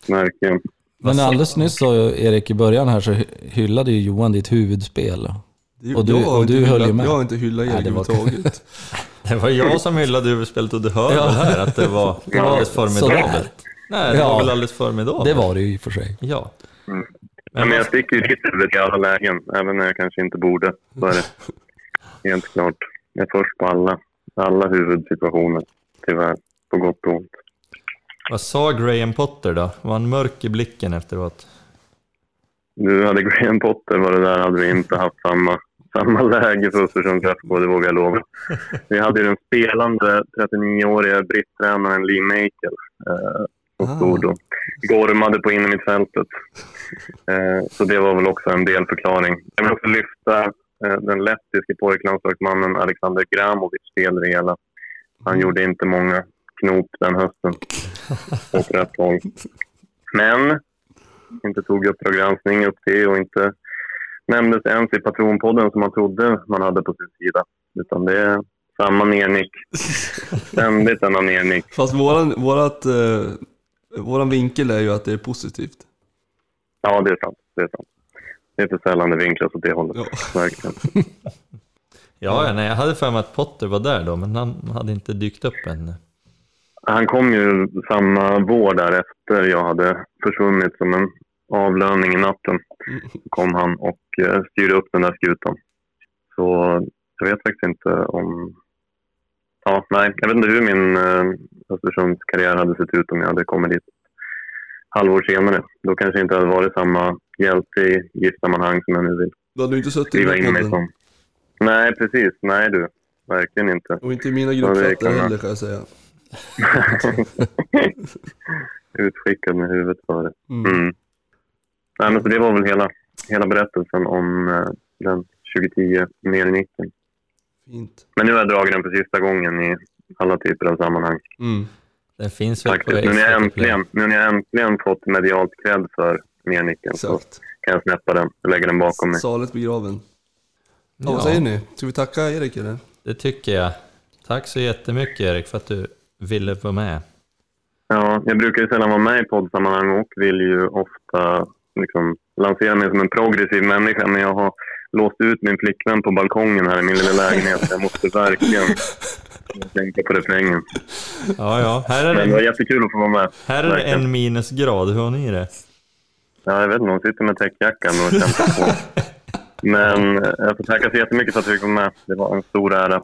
Verkligen. Men alldeles nyss sa Erik i början här så hy- hyllade ju Johan ditt huvudspel. Och du- och du höll ju med. Jag har inte hyllat er Nej, det var- överhuvudtaget. *laughs* Det var jag som hyllade huvudspelet och du hör Ja. väl här att det var alldeles formidabelt. Nej, det Ja. var väl alldeles formidabelt. Det var det ju i och för sig. Ja. Mm. Men Men jag sticker ju ditt huvud i alla lägen, även när jag kanske inte borde. Så är det. *laughs* Helt klart. Jag är först på alla, alla huvudsituationer, tyvärr. På gott och ont. Vad sa Graham Potter då? Var han mörk i blicken efteråt? Nu hade Graham Potter varit där hade vi inte haft samma, samma läge för Östersunds FK, det vågar jag lova. *laughs* Vi hade ju den spelande 39-åriga britttränaren Lee Makel eh, som Ah. stod och gormade på innermittfältet. *laughs* Eh, så det var väl också en delförklaring. Jag vill också lyfta eh, den lettiske pojklandslagsmannen Alexander Gramovic del i det hela. Han gjorde inte många knop den hösten *laughs* åt rätt håll. Men inte tog Uppdrag granskning upp det och inte nämndes ens i Patronpodden som man trodde man hade på sin sida. Utan det är samma nernick. *laughs* Ständigt denna nernick. Fast våran, vårat, eh, våran vinkel är ju att det är positivt. Ja, det är sant. Det är sant. Det är för sällan det vinklas åt det hållet. Ja. Verkligen. *laughs* Ja, ja, nej, jag hade för mig att Potter var där då, men han hade inte dykt upp än. Han kom ju samma vår därefter jag hade försvunnit som en avlöning i natten. kom han och eh, styrde upp den där skutan. Så jag vet faktiskt inte om... Ja, nej, jag vet inte hur min eh, Östersunds karriär hade sett ut om jag hade kommit dit halvår senare. Då kanske jag inte hade varit samma hjälte i giftsammanhang som jag nu vill Du hade ju inte suttit skriva in mig som. Nej, precis. Nej du. Verkligen inte. Och inte i mina gruppchatter man. heller kan jag säga. *laughs* Utskickad med huvudet före. Mm. Mm. Nej, men så det var väl hela, hela berättelsen om eh, den 2010 nernicken. Fint. Men nu har jag dragit den för sista gången i alla typer av sammanhang. Mm. Den finns väl på Faktiskt. Nu när, jag äntligen, nu när jag äntligen fått medialt cred för nernicken så kan jag släppa den och lägga den bakom mig. Salet begraven. Ja, vad Ja, säger ni? Ska vi tacka Erik eller? det tycker jag. Tack så jättemycket Erik för att du ville vara med. Ja, jag brukar ju sällan vara med i poddsammanhang och vill ju ofta liksom, lansera mig som en progressiv människa. Men jag har låst ut min flickvän på balkongen här i min lilla lägenhet. Jag måste verkligen tänka på refrängen. Ja, ja. Här är Men det var det, jättekul att få vara med. här är det Verkligen. en minusgrad. Hur har ni det? Ja, jag vet inte, hon sitter med täckjackan och kämpar på. *laughs* Men eh, jag får tacka så jättemycket för att du fick vara med. Det var en stor ära.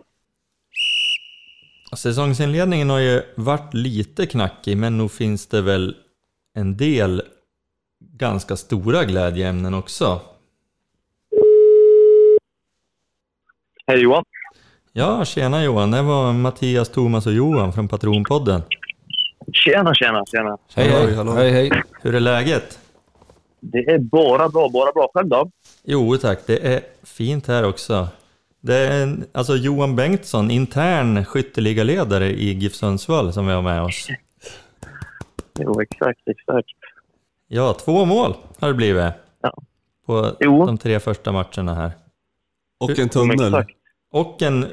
Säsongsinledningen har ju varit lite knackig, men nog finns det väl en del ganska stora glädjeämnen också. Hej Johan. Ja, tjena Johan. Det var Mattias, Thomas och Johan från Patronpodden. Tjena, tjena, tjena. Hej, hej. hallå. hej, hej. Hur är läget? Det är bara bra, bara bra. Själv då? Jo tack, det är fint här också. Det är en- alltså Johan Bengtsson, intern skytteligaledare i GIF Sundsvall som vi har med oss. Jo, exakt, exakt. Ja, två mål har det blivit. Ja. På Jo. de tre första matcherna här. Och en tunnel. Och en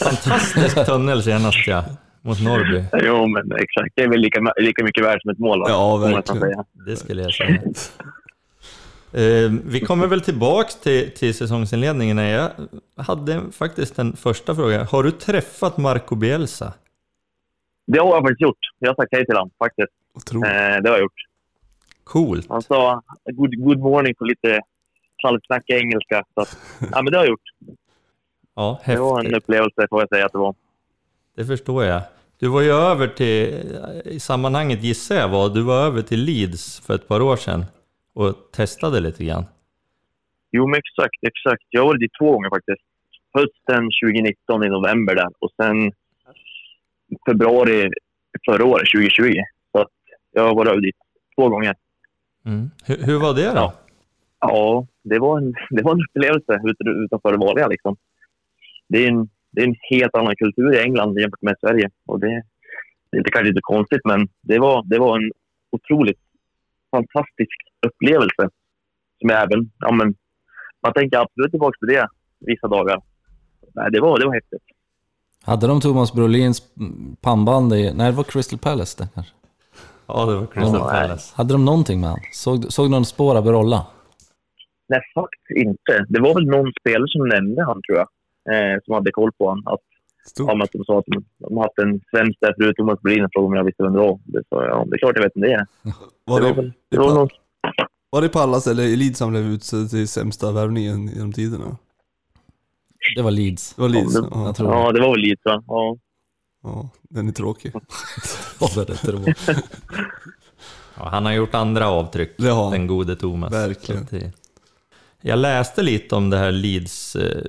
fantastisk tunnel senast ja, mot Norrby. Jo, men exakt. Det är väl lika, lika mycket värt som ett mål. va? Ja, verkligen. säga. Det skulle jag säga. Eh, vi kommer väl tillbaks till, till säsongsinledningen. Jag hade faktiskt en första fråga. Har du träffat Marco Bielsa? Det har jag faktiskt gjort. Jag har sagt hej till honom, faktiskt. Otroligt. Eh, det har jag gjort. Coolt. Han sa good, good morning på lite halvsnackig engelska. Så att, ja, men det har jag gjort. Ja, Det var en häftigt. upplevelse, får jag säga att det var. Det förstår jag. Du var ju över till, i sammanhanget gissar jag var, du var över till Leeds för ett par år sedan och testade lite grann. Jo, men exakt, exakt. Jag varit dit två gånger faktiskt. Hösten 2019 i november där och sen februari förra året, 2020. Så att jag varit över dit två gånger. Mm. Hur, hur var det då? Ja. Ja, det var en, det var en upplevelse ut- utanför det vanliga. Liksom. Det, är en, det är en helt annan kultur i England jämfört med Sverige. Och det, det är inte kanske lite konstigt, men det var, det var en otroligt fantastisk upplevelse. Som jag även, ja, men, man tänker absolut tillbaka till det vissa dagar. Nej, det, var, det var häftigt. Hade de Thomas Brolins pannband i... Nej, det var Crystal Palace det kanske. Ja, det var Crystal Ja, Palace. Hade de någonting med han? Såg, såg någon spår av Berolla? Nej, faktiskt inte. Det var väl någon spelare som nämnde han, tror jag. Eh, som hade koll på honom. Att, ja, att de sa att de, de har haft en svensk där förut, Thomas Brolin, och frågade om jag visste vem det var. Det sa jag, ja, det är klart jag vet vem det är. *laughs* Var det var det, väl, det var någon, var det Pallas eller Elite som blev utsedd till sämsta värvningen genom tiderna? Det var Leeds. Det var Leeds. Ja, det- Ja, Jag tror ja, det var väl lite va? Ja. ja, den är tråkig. *laughs* *laughs* Ja, han har gjort andra avtryck, Det har han. den gode Thomas. Verkligen. Jag läste lite om det här Leeds eh,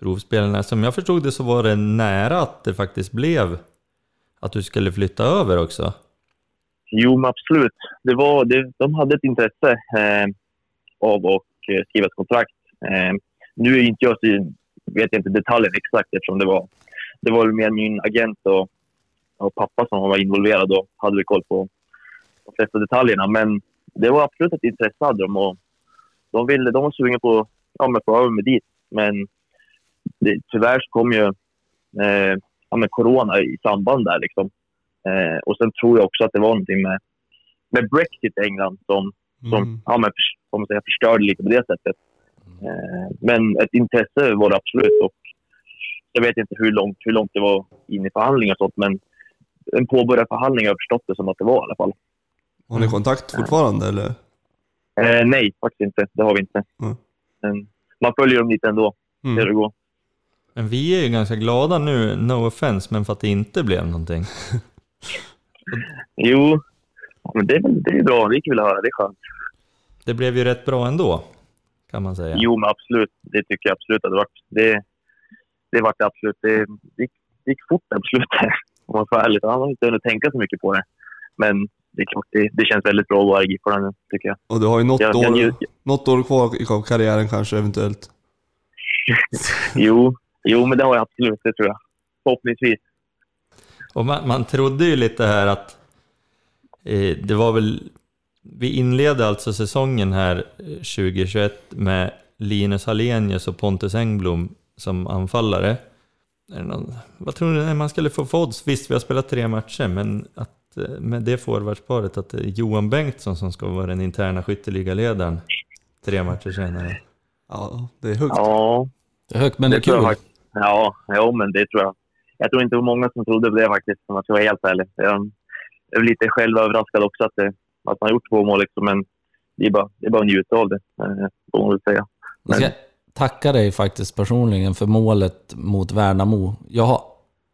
provspelarna. Som jag förstod det så var det nära att det faktiskt blev att du skulle flytta över också. Jo, men absolut. Det var, det, de hade ett intresse eh, av att eh, skriva ett kontrakt. Eh, nu är inte jag så, vet jag inte detaljen exakt eftersom det var, det var mer min agent och, och pappa som var involverad och hade koll på de flesta detaljerna. Men det var absolut ett intresse hade de och de, ville, de var sugna på ja, men få över mig dit. Men det, tyvärr så kom ju eh, ja, men corona i samband där. Liksom. Eh, och sen tror jag också att det var någonting med, med Brexit i England som, som Mm. ja, men, får man säga, förstörde lite på det sättet. Eh, men ett intresse var det absolut. Och jag vet inte hur långt, hur långt det var in i förhandlingar och sånt, men en påbörjad förhandling har jag förstått det som att det var i alla fall. Har ni kontakt fortfarande eller? Eh, nej, faktiskt inte. Det har vi inte. Mm. Men man följer dem lite ändå, hur Mm. det går. Men vi är ju ganska glada nu, no offense, men för att det inte blev någonting. Jo, men det är, väl- det är bra. Det vill höra. Det är skönt. Det blev ju rätt bra ändå, kan man säga. Jo, men absolut. Det tycker jag absolut att det varit. Det, det vart det absolut. Det, det, gick, det gick fort där på slutet, om man ska vara ärlig. Han har inte hunnit tänka så mycket på det. Men det är klart, det, det känns väldigt bra att vara i Giffarna nu, tycker jag. Och du har ju något, Jag- jag år, njut- något år kvar i karriären kanske eventuellt. *laughs* Jo, jo, men det har jag absolut. Det tror jag. Förhoppningsvis. Och man, man trodde ju lite här att eh, det var väl... Vi inledde alltså säsongen här eh, 2021 med Linus Hallenius och Pontus Engblom som anfallare. Är det någon, vad tror ni när man skulle få för odds? Visst, vi har spelat tre matcher, men att eh, med det forwardsparet att det är Johan Bengtsson som ska vara den interna skytteligaledaren tre matcher senare. Ja, det är högt. Ja, Det är högt, men det är tror jag kul. faktiskt. Ja, jo, men det tror jag. Jag tror inte det var många som trodde på det faktiskt, om jag ska vara helt ärlig. Jag är lite själv överraskad också att, det, att man har gjort två mål, liksom, men det är bara, det är bara att njuta av det, eh, får man väl säga. Jag ska tacka dig faktiskt personligen för målet mot Värnamo. Jag har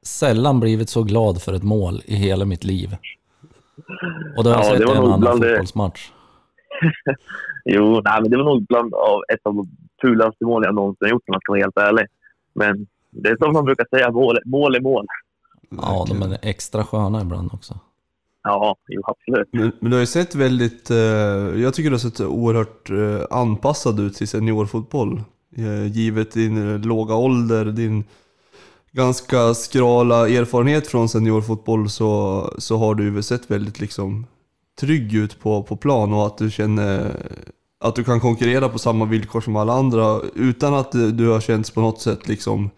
sällan blivit så glad för ett mål i hela mitt liv. Och då har jag Ja, sett i en annan fotbollsmatch. *laughs* Jo, nej, men det var nog bland av ett av de fulaste mål jag någonsin har gjort, om man ska vara helt ärlig. Men det är som man brukar säga, mål, mål är mål. Ja, de är extra sköna ibland också. Ja, jo, absolut. Men, men du har ju sett väldigt, eh, jag tycker du har sett oerhört eh, anpassad ut till seniorfotboll. Eh, givet din eh, låga ålder, din ganska skrala erfarenhet från seniorfotboll så, så har du väl sett väldigt liksom trygg ut på, på plan och att du känner att du kan konkurrera på samma villkor som alla andra utan att du har känts på något sätt liksom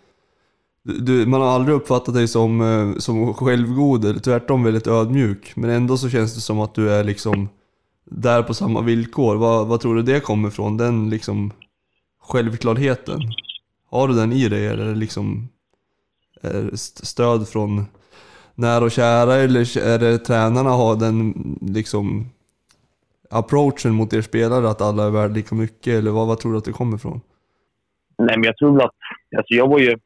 du, man har aldrig uppfattat dig som, eh, som självgod eller tvärtom väldigt ödmjuk. Men ändå så känns det som att du är liksom där på samma villkor. Vad, vad tror du det kommer ifrån? Den liksom självklarheten. Har du den i dig eller liksom stöd från nära och kära eller är det tränarna har den liksom approachen mot er spelare att alla är värda lika mycket eller vad, vad tror du att det kommer ifrån? Nej, men jag tror att... Alltså jag var ju...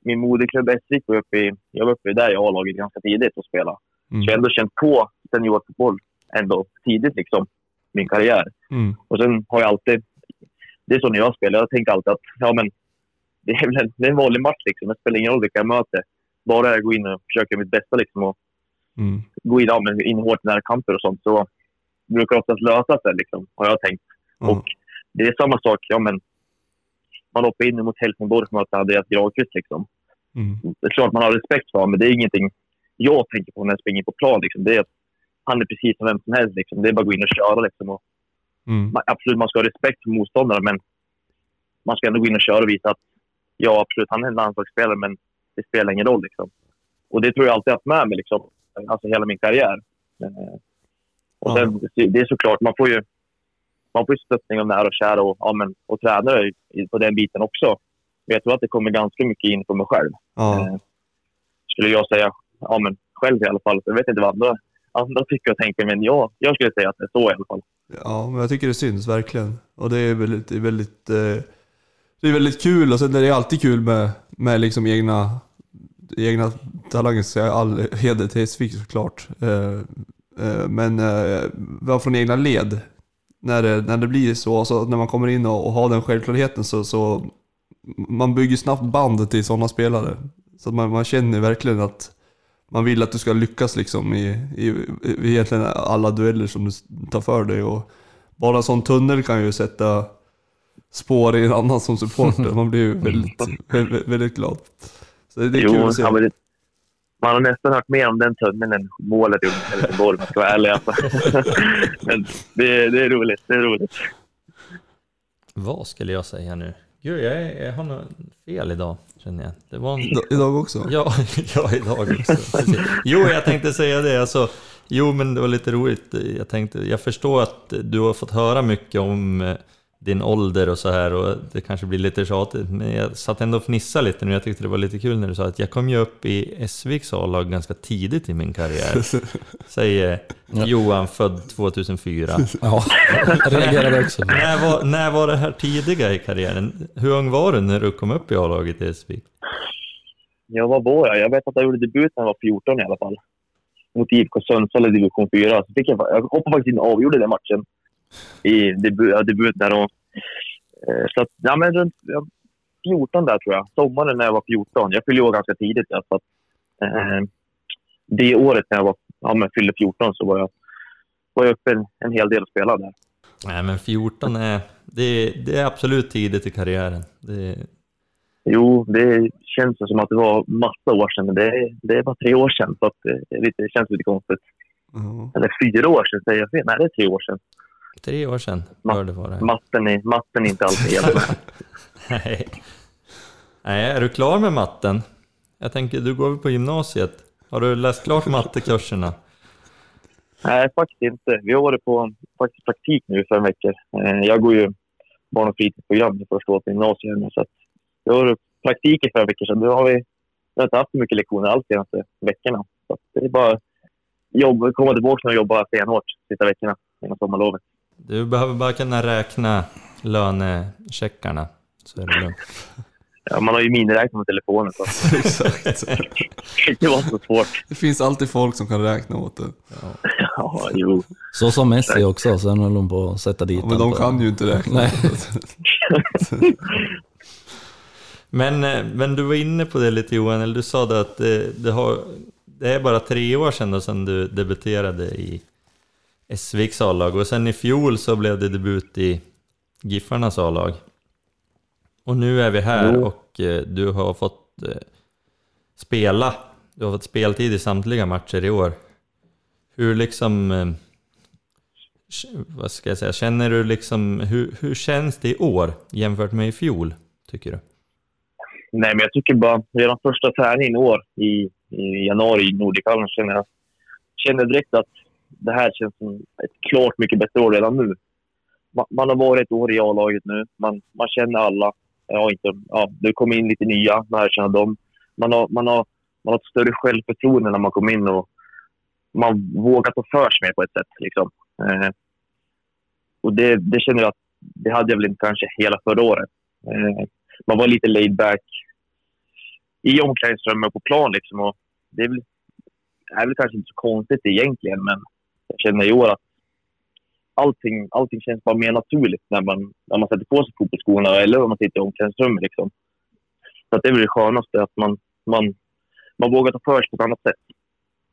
Min moderklubb Essvik var uppe i... Jag var uppe där i A-laget ganska tidigt och spelade. Mm. Så jag har ändå känt på seniorfotboll ändå tidigt liksom, min karriär. Mm. Och sen har jag alltid... Det är så när jag spelar. Jag tänker alltid att ja, men, det, är väl en, det är en vanlig match. Liksom. Det spelar ingen roll vilka jag möter. Bara jag går in och försöker mitt bästa liksom, och Mm. gå in, ja, men, in hårt i närkamper och sånt så brukar det oftast lösa sig, liksom, har jag tänkt. Ja. Och det är samma sak. Ja, men, man hoppar in mot Helsingborg och möter Andreas Granqvist. Liksom. Mm. Det är klart man har respekt för honom, men det är ingenting jag tänker på när jag springer på plan. Liksom. Det är att han är precis som vem som helst. Liksom. Det är bara att gå in och köra. Liksom. Och Mm. man, absolut, man ska ha respekt för motståndaren, men man ska ändå gå in och köra och visa att ja, absolut, han är en landslagsspelare, men det spelar ingen roll. Liksom. Och det tror jag alltid haft med mig, liksom. alltså hela min karriär. Eh, och sen, det är såklart, man får ju man får ju stöttning av nära och kära och, ja, men, och tränare på den biten också. Men jag tror att det kommer ganska mycket in på mig själv. Ja. Eh, skulle jag säga. Ja, men själv i alla fall. Jag vet inte vad andra, andra tycker och tänker, men jag, jag skulle säga att det är så i alla fall. Ja, men jag tycker det syns verkligen. Och det är väldigt, det är väldigt, eh, det är väldigt kul och sen är det alltid kul med, med liksom egna, egna talanger. Så all heder till Svik såklart. Eh, eh, men vara från egna led. När det, när det blir så, alltså när man kommer in och, och har den självklarheten så, så man bygger snabbt band till sådana spelare. Så att man, man känner verkligen att man vill att du ska lyckas liksom i, i, i egentligen alla dueller som du tar för dig. Och bara en sån tunnel kan ju sätta spår i en annan som supporter. Man blir ju *laughs* väldigt, väldigt, väldigt glad. Så det är kul att se. det, man har nästan hört mer om den tunneln än målet i Helsingborg, om jag ska vara ärlig. Alltså. *laughs* men det, det är roligt. Det är roligt. Vad skulle jag säga nu? Gud, jag, är, jag har nog fel idag, känner jag. Det var en... Idag- också. Ja, *laughs* ja idag också. Jo, jag tänkte säga det. Alltså, jo, men det var lite roligt. Jag, tänkte, jag förstår att du har fått höra mycket om eh, din ålder och så här och det kanske blir lite tjatigt, men jag satt ändå och fnissade lite nu. Jag tyckte det var lite kul när du sa att jag kom ju upp i Essviks A-lag ganska tidigt i min karriär. *laughs* Säger Johan, född 2004. Ja, jag reagerade också. när, var, när var det här tidiga i karriären? Hur ung var du när du kom upp i A-laget i Essvik? Jag var var jag? Jag vet att jag gjorde debut när jag var 14 i alla fall. Mot IFK Sundsvall i division 4. Så fick jag, jag hoppade faktiskt in och avgjorde den matchen i debut, ja, debut där. Och, eh, så att, ja, men runt ja, 14 där tror jag. Sommaren när jag var 14. Jag fyllde år ganska tidigt. Ja, så att, eh, det året när jag var, ja, men fyllde 14 så var jag, var jag uppe en, en hel del och spelade där. Nej, men 14 är, det, är- det är absolut tidigt i karriären. Det, Jo, det känns som att det var massa år sedan, men det, det är bara tre år sedan. Så att det, lite, det känns lite konstigt. Ja. Eller fyra år sedan, säger jag fel? Nej, det är tre år sedan. Tre år sedan bör det vara. Matten är, matten är inte alltid helt med. *laughs* Nej. Nej, är du klar med matten? Jag tänker, du går väl på gymnasiet? Har du läst klart mattekurserna? Nej, faktiskt inte. Vi har varit på faktiskt praktik nu i fem veckor. Eh, Jag går ju barn och fritidsprogram i första året på gymnasiet. Så att vi har praktik i fem veckor, så nu har vi, vi har inte haft så mycket lektioner alls de senaste veckorna. Så att det är bara jobb, komma tillbaka och jobba stenhårt sista veckorna innan sommarlovet. Du behöver bara kunna räkna lönecheckarna, så är det lugnt. Ja, man har ju miniräknare med telefonen, så *laughs* Exakt. *laughs* det vara så svårt. Det finns alltid folk som kan räkna åt det. *laughs* Ja, jo. Så som Messi också, sen höll de på att sätta dit Ja, men de på- kan ju inte räkna. Nej. Men, eh, men du var inne på det lite Johan, eller du sa det att det, det, har, det är bara tre år sedan då sedan du debuterade i Essviks A-lag och sen i fjol så blev det debut i Giffarnas A-lag. Och nu är vi här Jo. och eh, du har fått eh, spela, du har fått speltid i samtliga matcher i år. Hur liksom, eh, vad ska jag säga, känner du liksom, hur, hur känns det i år jämfört med i fjol, tycker du? Nej, men jag tycker bara redan första träningen i år i, i januari i Nordichallen känner jag känner direkt att det här känns som ett klart mycket bättre år redan nu. Man, man har varit ett år i A-laget nu. Man, man känner alla. Ja, inte, ja, det kom in lite nya, man känner dem. Man har, man, har, man har ett större självförtroende när man kom in och man vågar ta för sig mer på ett sätt. Liksom. Eh, och det, det känner jag att det hade jag väl inte kanske hela förra året. Eh, man var lite laid back i omklädningsrummet på plan. Liksom, och det är väl, är väl kanske inte så konstigt egentligen, men jag känner i år att allting, allting känns bara mer naturligt när man, när man sätter på sig fotbollsskorna eller om man sitter i omklädningsrummet. Liksom. Så det är väl det skönaste, att man, man, man vågar ta för sig på ett annat sätt.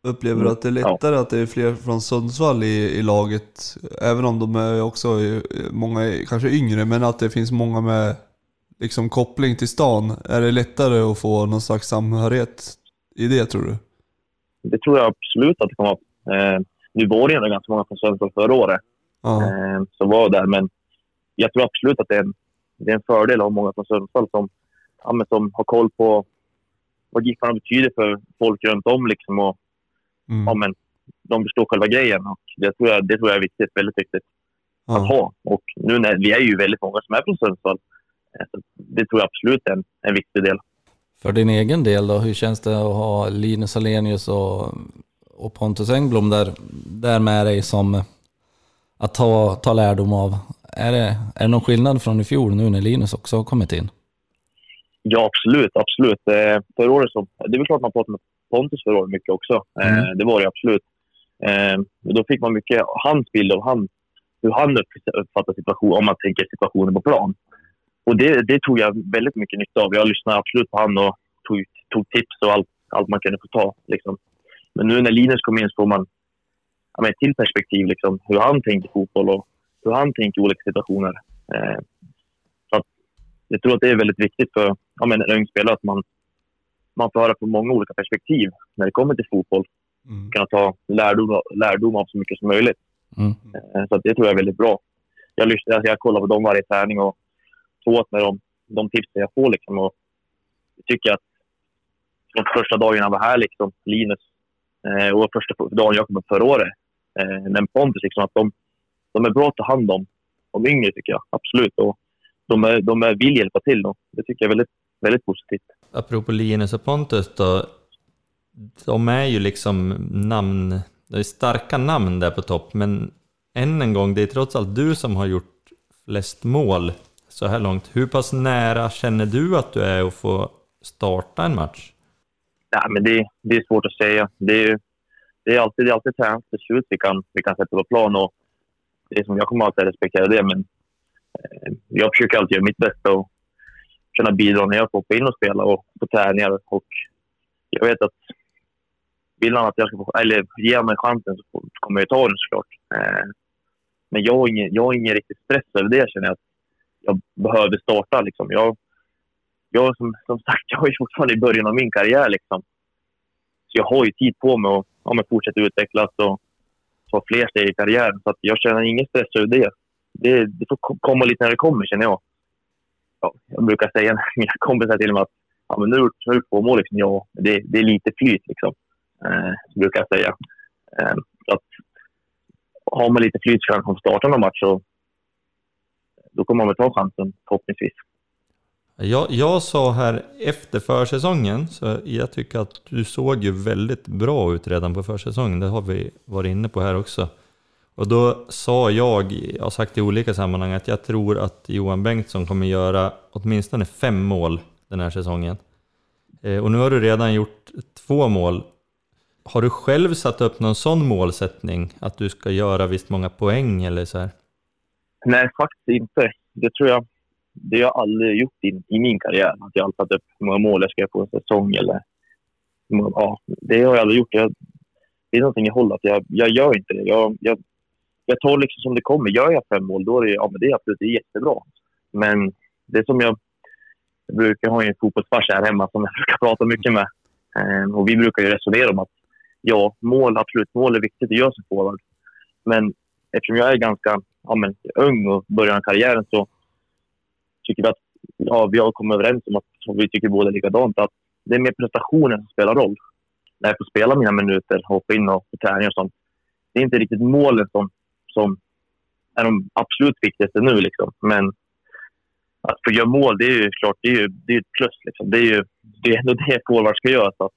Upplever du att det är lättare ja. att det är fler från Sundsvall i, i laget? Även om de är också, många kanske yngre, men att det finns många med liksom koppling till stan. Är det lättare att få någon slags samhörighet i det tror du? Det tror jag absolut att det kommer vara. Eh, nu var det ändå ganska många från Sundsvall förra året ja. eh, som var där, men jag tror absolut att det är en, det är en fördel att ha många från Sundsvall som, ja, som har koll på vad Giffarna betyder för folk runt om. Liksom, och, mm. ja, men, de förstår själva grejen och det tror jag, det tror jag är viktigt, väldigt viktigt ja. att ha. Och nu när, vi är ju väldigt många som är från Sundsvall det tror jag absolut är en, en viktig del. För din egen del då, hur känns det att ha Linus Alenius och, och Pontus Engblom där, där med dig som att ta, ta lärdom av? Är det, är det någon skillnad från i fjol nu när Linus också har kommit in? Ja, absolut. absolut. Eh, förra året så, det är väl klart man pratade med Pontus förra året mycket också. Eh, mm. Det var det absolut. Eh, då fick man mycket hans bild av han, hur han uppfattar situationen, om man tänker situationen på plan. Och det, det tog jag väldigt mycket nytta av. Jag lyssnade absolut på honom och tog, tog tips och allt, allt man kunde få ta. Liksom. Men nu när Linus kom in så får man ja, ett till perspektiv, liksom, hur han tänker fotboll och hur han tänker i olika situationer. Eh, så att, jag tror att det är väldigt viktigt för ja, men en ung spelare att man, man får höra från många olika perspektiv när det kommer till fotboll. Mm. Kunna ta lärdom, lärdom av så mycket som möjligt. Mm. Eh, så det tror jag är väldigt bra. Jag, lyssnar, jag kollar på dem varje träning och åt med de, de tipsen jag får. Liksom. Och jag tycker att de första dagarna var här, liksom, Linus, eh, och första dagen jag kom upp förra året, eh, men Pontus, liksom, att de, de är bra att ta hand om de yngre, tycker jag. Absolut. Och de, är, de är, vill hjälpa till. Och det tycker jag är väldigt, väldigt positivt. Apropå Linus och Pontus då, de är ju liksom namn, det är starka namn där på topp, men än en gång, det är trots allt du som har gjort flest mål så här långt. Hur pass nära känner du att du är att få starta en match? Ja, men det, det är svårt att säga. Det är, det är alltid, det är alltid träningsbeslut vi kan, vi kan sätta på plan. Och det som jag kommer alltid respektera det, men eh, jag försöker alltid göra mitt bästa och kunna bidra när jag får hoppa in och spela och på träningar. Och jag vet att vill han att jag ska få, eller ge mig chansen så kommer jag ta den såklart. Eh, men jag har ingen, jag har ingen riktig stress över det känner jag jag behöver starta. Liksom. Jag, jag som, som sagt, jag är fortfarande i början av min karriär. Liksom. Så jag har ju tid på mig att ja, fortsätta utvecklas och ta fler steg i karriären. Så jag känner ingen stress över det. det. Det får komma lite när det kommer, känner jag. Ja, jag brukar säga *laughs* mina kompisar till mig att ja, men nu har du två mål. Liksom. Ja, det, det är lite flyt, liksom. Eh, brukar jag säga. Eh, att har man lite flyt så kan man starta någon match och då kommer man väl ta chansen förhoppningsvis. Jag, jag sa här efter försäsongen, så jag tycker att du såg ju väldigt bra ut redan på försäsongen, det har vi varit inne på här också. Och då sa jag, jag har sagt i olika sammanhang, att jag tror att Johan Bengtsson kommer göra åtminstone fem mål den här säsongen. Eh, och nu har du redan gjort två mål. Har du själv satt upp någon sån målsättning, att du ska göra visst många poäng eller så här? Nej, faktiskt inte. Det tror jag det har jag aldrig gjort i, i min karriär. Att jag har satt upp hur många mål jag ska göra på en säsong. Eller, ja, det har jag aldrig gjort. Jag, det är någonting jag håller. Att jag, jag gör inte det. Jag, jag, jag tar liksom som det kommer. Gör jag fem mål, då är det, ja, men det är absolut det är jättebra. Men det som jag... Jag brukar ha en fotbollsfarsa här hemma som jag *laughs* brukar prata mycket med. Ehm, och vi brukar ju resonera om att ja, mål, absolut, mål är viktigt att göra som forward. Men eftersom jag är ganska ja, men, ung och börjar karriären så tycker vi att ja, vi har kommit överens om att vi tycker båda likadant att det är mer prestationen som spelar roll. När jag får spela mina minuter, hoppa in och på träning och sånt. Det är inte riktigt målen som, som är de absolut viktigaste nu. Liksom. Men att få göra mål, det är ju klart, det är ju det är ett plus. Liksom. Det är ju det, är ändå det forward ska göra. Så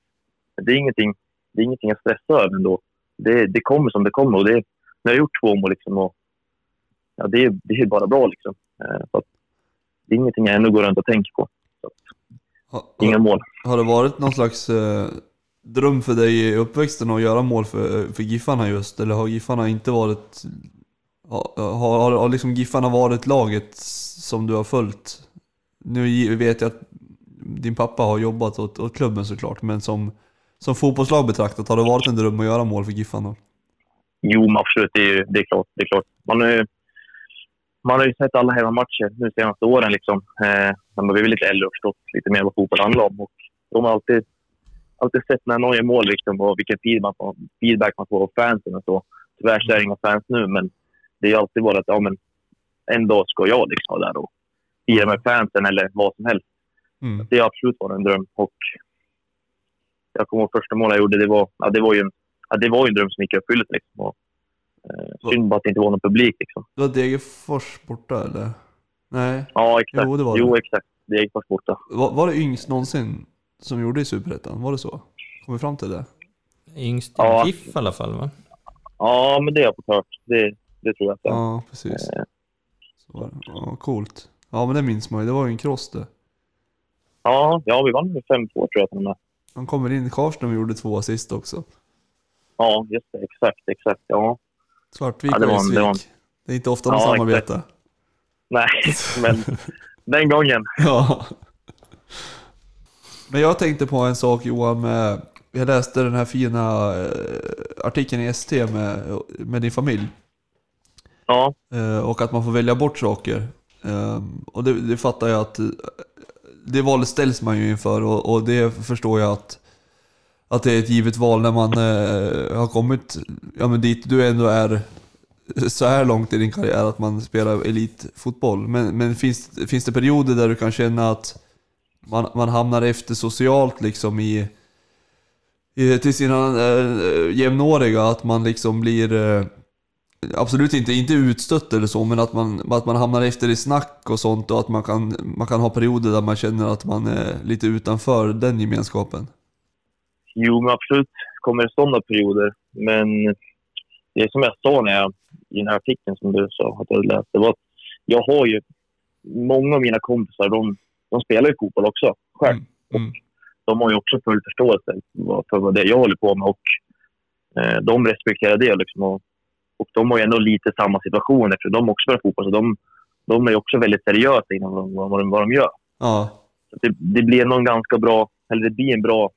det, är ingenting, det är ingenting att stressa över ändå. Det, det kommer som det kommer. Och det, jag har gjort två mål liksom, och ja, det, är, det är bara bra. Liksom. Så att, det är ingenting jag ännu går runt och tänker på. Ha, inga mål. har det varit någon slags eh, dröm för dig i uppväxten att göra mål för, för Giffarna just? Eller har Giffarna inte varit... Har, har, har, liksom Giffarna varit laget som du har följt? Nu vet jag att din pappa har jobbat åt, åt klubben såklart, men som, som fotbollslag betraktat, har det varit en dröm att göra mål för Giffarna? Jo, men absolut. Det är, det är klart. Det är klart. Man, ju- man har ju sett alla hemmamatcher nu de senaste åren. Liksom. Eh, man blivit lite äldre och förstått lite mer vad fotboll handlar om. Och de har alltid, alltid sett när någon gör mål liksom, och vilken feed man får, feedback man får av fansen. Och så. Tyvärr så är det inga fans nu, men det har ju alltid varit att ja, men, en dag ska jag liksom vara där och fira med fansen eller vad som helst. Mm. Det har absolut varit en dröm. Och jag kommer ihåg första målet jag gjorde. Det var, ja, det var, ju, en, ja, det var en dröm som gick i uppfyllelse. Liksom. Och, eh, synd bara att det inte var någon publik. Liksom. Det var Degerfors borta eller? Nej. Ja, exakt. Jo, det var det. Jo, exakt. Det gick först borta. Var, var det yngst någonsin som gjorde i Superettan? Var det så? Kom vi fram till det? Yngst i Ja. GIF i alla fall va? Ja, men det har jag fått hört. Det, det tror jag. Att. Ja, precis. Eh, Så var det. Ja, coolt. Ja, men det minns man ju. Det var ju en cross det. Ja, ja, vi vann med 5-2 tror jag. till och med. Han kommer in, Karlström gjorde två assist också. Ja, just det. Exakt, exakt. Ja. Svartvik Ja, det och var en- det var en-. Det är inte ofta de Ja, samarbetar. Nej, *laughs* men den gången. Ja. Men jag tänkte på en sak Johan, med, jag läste den här fina eh, artikeln i ST med, med din familj. Ja, Eh, och att man får välja bort saker. Eh, och det, det fattar jag att eh, det valet ställs man ju inför och, och det förstår jag att, att det är ett givet val när man eh, har kommit ja, men dit du ändå är så här långt i din karriär att man spelar elitfotboll. Men, men finns, finns det perioder där du kan känna att man, man hamnar efter socialt liksom i, i till sina eh, jämnåriga, att man liksom blir eh, Absolut inte, inte utstött eller så, men att man, att man hamnar efter i snack och sånt och att man kan, man kan ha perioder där man känner att man är lite utanför den gemenskapen jo, men absolut kommer det sådana perioder. Men det är som jag sa när jag, i den här artikeln som du sa att jag läste. Var att jag har ju många av mina kompisar, de, de spelar ju fotboll också själv. Mm. de har ju också full förståelse för vad det jag håller på med och eh, de respekterar det. Liksom, och, och de har ju ändå lite samma situation eftersom de också spelar fotboll. Så de, de är också väldigt seriösa inom vad, vad, de- vad de gör. Ja, Så det, det blir någon ganska bra, eller det blir en bra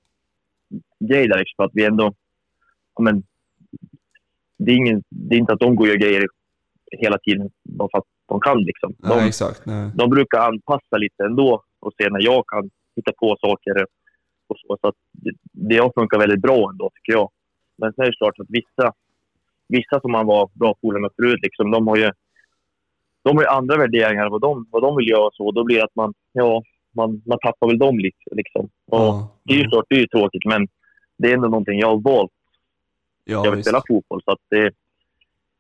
grej där. Liksom, för att vi ändå, ja, men, det, är ingen, det är inte att de går och gör grejer hela tiden bara för att de kan. Liksom. De, nej, exakt. Nej. de brukar anpassa lite ändå och se när jag kan hitta på saker. Och så, så att det, det har funkat väldigt bra ändå, tycker jag. Men sen är det klart att vissa, vissa som man var bra polare med förut, liksom, de har ju de har ju andra värderingar vad de, vad de vill göra. Så då blir det att man, ja, man, man tappar väl dem lite. Liksom. Och Ja, Det är ju klart, det är ju tråkigt, men det är ändå någonting jag har valt. ja, jag vill visst. spela fotboll, så att det,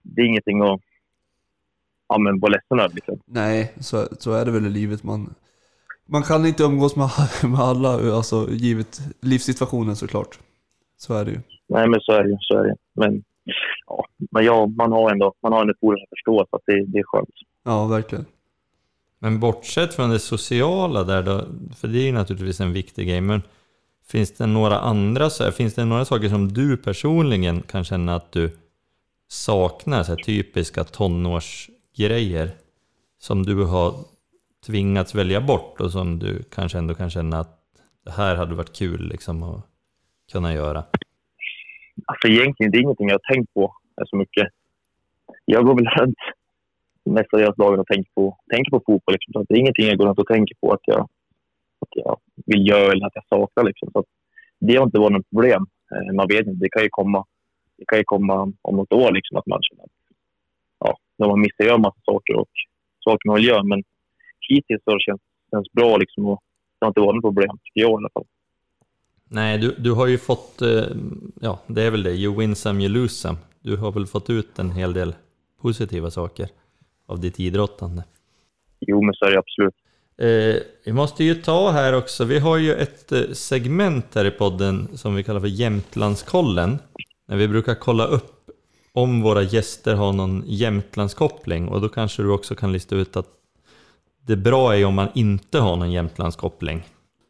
det är ingenting att ja, men vara ledsen över. Liksom. Nej, så, så är det väl i livet. Man, man kan inte umgås med, *laughs* med alla, alltså givet livssituationen såklart. Så är det ju. Nej, men så är det. Så är det. Men, ja, men ja, man har ändå man har ändå polare som förstår, så att det, det är skönt. Ja, verkligen. Men bortsett från det sociala där då, för det är ju naturligtvis en viktig grej, men finns det några andra, så här, finns det några saker som du personligen kan känna att du saknar, så här, typiska tonårsgrejer som du har tvingats välja bort och som du kanske ändå kan känna att det här hade varit kul liksom att kunna göra? Alltså egentligen, det är ingenting jag har tänkt på så mycket. Jag går väl runt mestadels dagen och tänker på, tänker på fotboll. Liksom. Så att det är ingenting jag går runt och tänker på att jag, att jag vill göra eller att jag saknar. Liksom. Så att det har inte varit något problem. Eh, man vet inte, det kan ju komma, det kan ju komma om något år liksom, att man känner att när man missar gör massa saker och saker man vill göra. Men hittills har det känts, känts bra liksom och det har inte varit något problem, tycker jag i alla fall. Nej, du, du har ju fått, eh, ja det är väl det, you win some, you lose some. Du har väl fått ut en hel del positiva saker av ditt idrottande. Jo, men så är det absolut. Eh, vi måste ju ta här också, vi har ju ett eh, segment här i podden som vi kallar för Jämtlandskollen. När vi brukar kolla upp om våra gäster har någon Jämtlandskoppling och då kanske du också kan lista ut att det bra är om man inte har någon Jämtlandskoppling.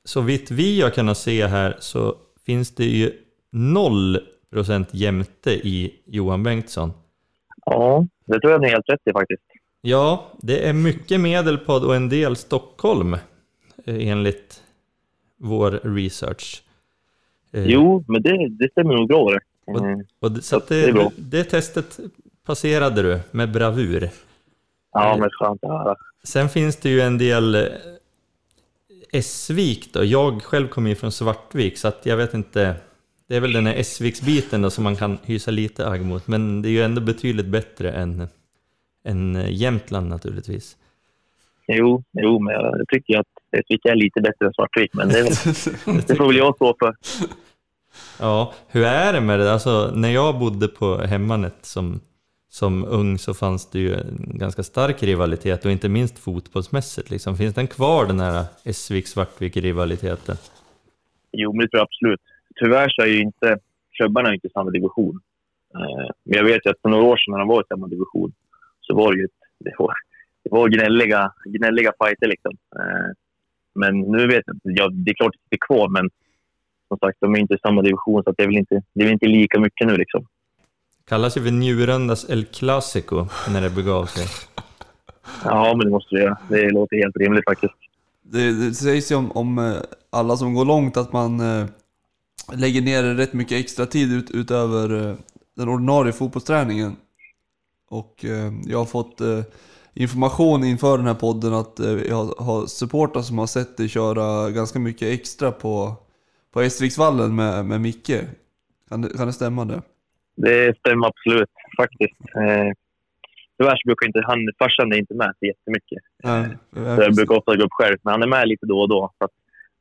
Så vitt vi har kunnat se här så finns det ju 0% jämte i Johan Bengtsson. Ja, det tror jag ni är helt rätt i faktiskt. Ja, det är mycket Medelpad och en del Stockholm eh, enligt vår research. Eh, Jo, men det, det stämmer nog bra det. Och, Mm. och det, så det det, bra. det testet passerade du med bravur. Ja, men skönt att höra. Sen finns det ju en del eh, Essvik då. Jag själv kommer ju från Svartvik så att jag vet inte. Det är väl den här Essviksbiten då som man kan hysa lite agg mot. Men det är ju ändå betydligt bättre än, än Jämtland naturligtvis. Jo, jo, men jag tycker att Rättvik är lite bättre än Svartvik, men det, *laughs* det får väl jag stå för. Ja, hur är det med det? Alltså, när jag bodde på Hemmanet som, som ung så fanns det ju en ganska stark rivalitet och inte minst fotbollsmässigt. Liksom. Finns den kvar den här Essvik-Svartvik-rivaliteten? Jo, men det tror jag absolut. Tyvärr så är ju inte klubbarna inte i samma division. Eh, Men jag vet ju att för några år sedan när de var i samma division så var det ju det var, det var gnälliga, gnälliga fighter liksom. Eh, Men nu vet jag inte. Ja, det är klart att det är kvar, men som sagt, de är inte i samma division så det är väl inte, det är väl inte lika mycket nu liksom. Kallas ju för Njurundas El Clasico när det begav sig. Ja, men det måste det göra. Det låter helt rimligt faktiskt. Det, det sägs ju om, om eh, alla som går långt att man eh, lägger ner rätt mycket extra tid ut, utöver eh, den ordinarie fotbollsträningen. Och eh, jag har fått eh, information inför den här podden att eh, jag har supportrar som har sett dig köra ganska mycket extra på, på Essviksvallen med, med Micke. Kan det, kan det stämma det? Det stämmer absolut, faktiskt. Eh, tyvärr så brukar inte han, farsan är inte med så jättemycket. Nej, Så jag brukar ofta gå upp själv, men han är med lite då och då. Så att,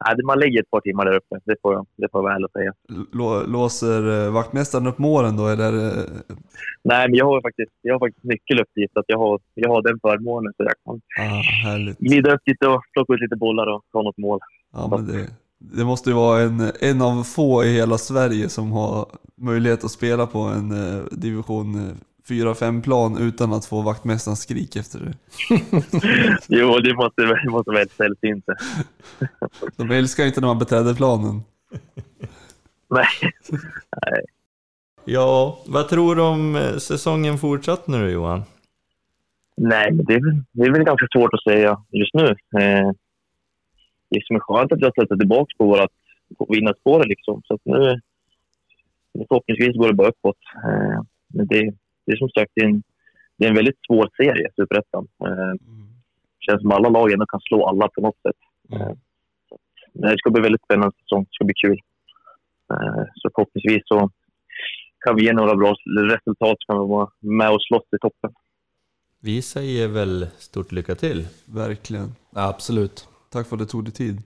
nej, man lägger ett par timmar där uppe, det får jag, det får jag väl att säga. Lå, låser eh, vaktmästaren upp målen då eller? eh, Nej, men jag har faktiskt, jag har faktiskt nyckeluppgift, så att jag har, jag har den förmånen. Så jag kan Ah, härligt. glida upp lite och plocka ut lite bollar och ta något mål. Ja, men det, det måste ju vara en, en av få i hela Sverige som har möjlighet att spela på en eh, division 4-5-plan utan att få vaktmästarens skrik efter det. *laughs* Jo, det måste, det måste vara helt sällsynt. De älskar ju inte när man beträder planen. *laughs* Nej. Ja, vad tror du om eh, säsongen fortsatt nu då, Johan? Nej, det är, väl, det är väl ganska svårt att säga just nu. Eh, det som är skönt att vi har släppt tillbaka på vårt på vinnarspåret. Liksom. Så att nu, nu förhoppningsvis går det bara uppåt. Eh, men det, det är som sagt det är en, det är en väldigt svår serie, Superettan. Eh, det känns som alla lag ändå kan slå alla på något sätt. Eh, att, nej, det ska bli väldigt spännande säsong. Det ska bli kul. Eh, så förhoppningsvis så kan vi ge några bra resultat så kan vi vara med och slåss i toppen. Vi säger väl stort lycka till. Verkligen. Ja, absolut. Tack för att du tog dig tid.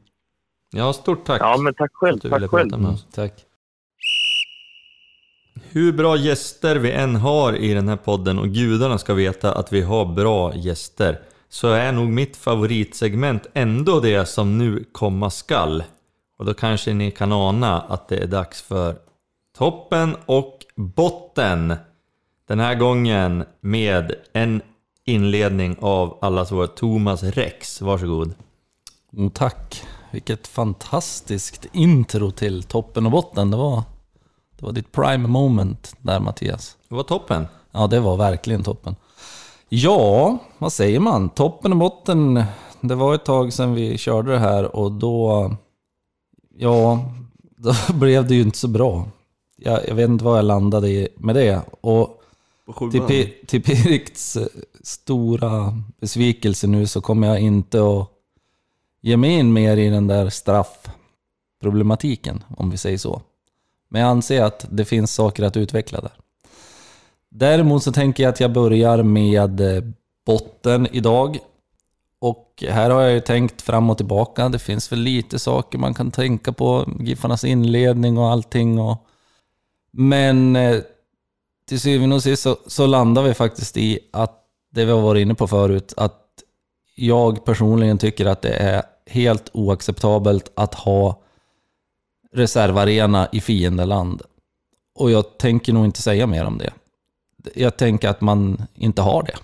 Ja, stort tack. Ja, men tack själv. att du ville Tack själv. prata med oss. Tack. Hur bra gäster vi än har i den här podden och gudarna ska veta att vi har bra gäster så är nog mitt favoritsegment ändå det som nu komma skall. Och då kanske ni kan ana att det är dags för toppen och botten. Den här gången med en inledning av allas vår Thomas Rex. Varsågod. Mm, tack. Vilket fantastiskt intro till toppen och botten. Det var, det var ditt prime moment där Mattias. Det var toppen. Ja, det var verkligen toppen. Ja, vad säger man? Toppen och botten. Det var ett tag sedan vi körde det här och då... Ja, *laughs* då blev det ju inte så bra. Jag, jag vet inte vad jag landade i med det. Och till, till Pirikts eh, stora besvikelse nu så kommer jag inte att ge mig in mer i den där straffproblematiken, om vi säger så. Men jag anser att det finns saker att utveckla där. Däremot så tänker jag att jag börjar med eh, botten idag. Och här har jag ju tänkt fram och tillbaka. Det finns väl lite saker man kan tänka på. Giffarnas inledning och allting. Och... Men eh, till syvende och sist så, så landar vi faktiskt i att det vi har varit inne på förut, att jag personligen tycker att det är helt oacceptabelt att ha reservarena i fiendeland. Och jag tänker nog inte säga mer om det. Jag tänker att man inte har det.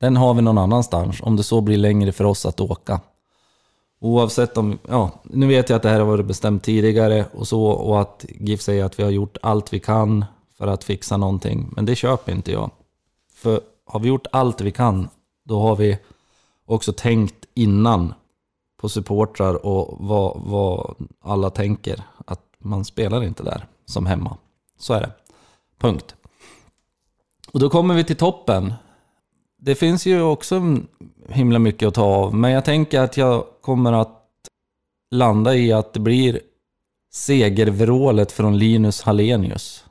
Den har vi någon annanstans, om det så blir längre för oss att åka. Oavsett om, ja, nu vet jag att det här har varit bestämt tidigare och så och att GIF säger att vi har gjort allt vi kan för att fixa någonting. Men det köper inte jag. För har vi gjort allt vi kan, då har vi också tänkt innan på supportrar och vad, vad alla tänker. Att man spelar inte där som hemma. Så är det. Punkt. Och då kommer vi till toppen. Det finns ju också himla mycket att ta av, men jag tänker att jag kommer att landa i att det blir segervrålet från Linus Hallenius.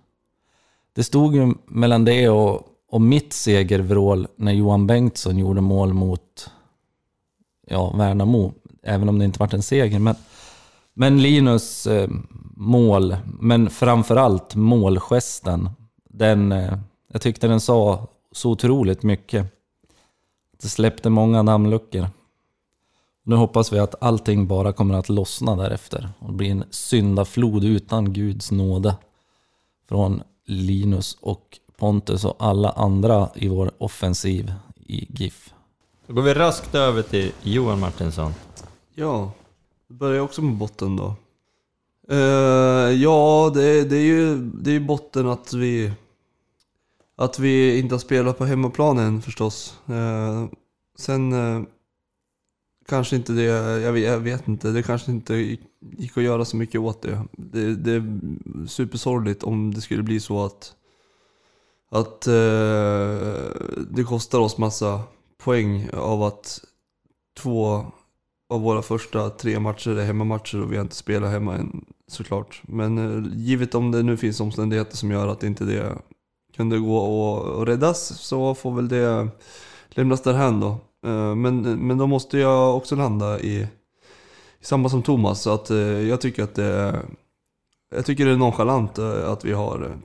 Det stod ju mellan det och, och mitt segervrål när Johan Bengtsson gjorde mål mot ja, Värnamo, även om det inte varit en seger. Men, men Linus eh, mål, men framförallt målgesten, den, eh, jag tyckte den sa så otroligt mycket. Det släppte många dammluckor. Nu hoppas vi att allting bara kommer att lossna därefter och bli en syndaflod utan Guds nåde från Linus och Pontus och alla andra i vår offensiv i GIF. Då går vi raskt över till Johan Martinsson. Ja, det börjar också med botten då. Uh, ja, det, det är ju det är ju botten att vi att vi inte har spelat på hemmaplan än förstås. Uh, sen uh, kanske inte det, jag vet, jag vet inte, det kanske inte gick, gick att göra så mycket åt det. Det, det är supersorgligt om det skulle bli så att att det kostar oss massa poäng av att två av våra första tre matcher är hemmamatcher och vi har inte spelat hemma än såklart. Men eh, givet om det nu finns omständigheter som gör att inte det kunde gå och, räddas så får väl det lämnas därhän då. Eh, men, men då måste jag också landa i, i samma som Thomas. Så att eh, jag tycker att det är, jag tycker det är nonchalant eh, att vi har eh,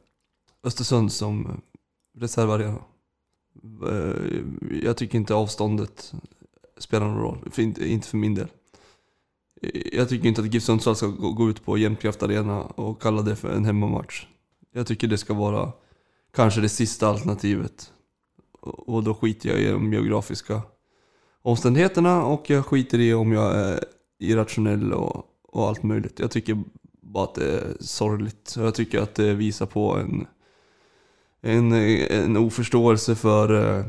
Östersund som reservarena. Eh, Jag tycker inte avståndet spelar någon roll, för inte, inte för min del. Jag tycker inte att GIF Sundsvall ska gå gå ut på Jämtkraft Arena och kalla det för en hemmamatch. Jag tycker det ska vara kanske det sista alternativet. Och och då skiter jag i de geografiska omständigheterna och jag skiter i om jag är irrationell och, och allt möjligt. Jag tycker bara att det är sorgligt. Och Jag tycker att det visar på en, en, en oförståelse för eh,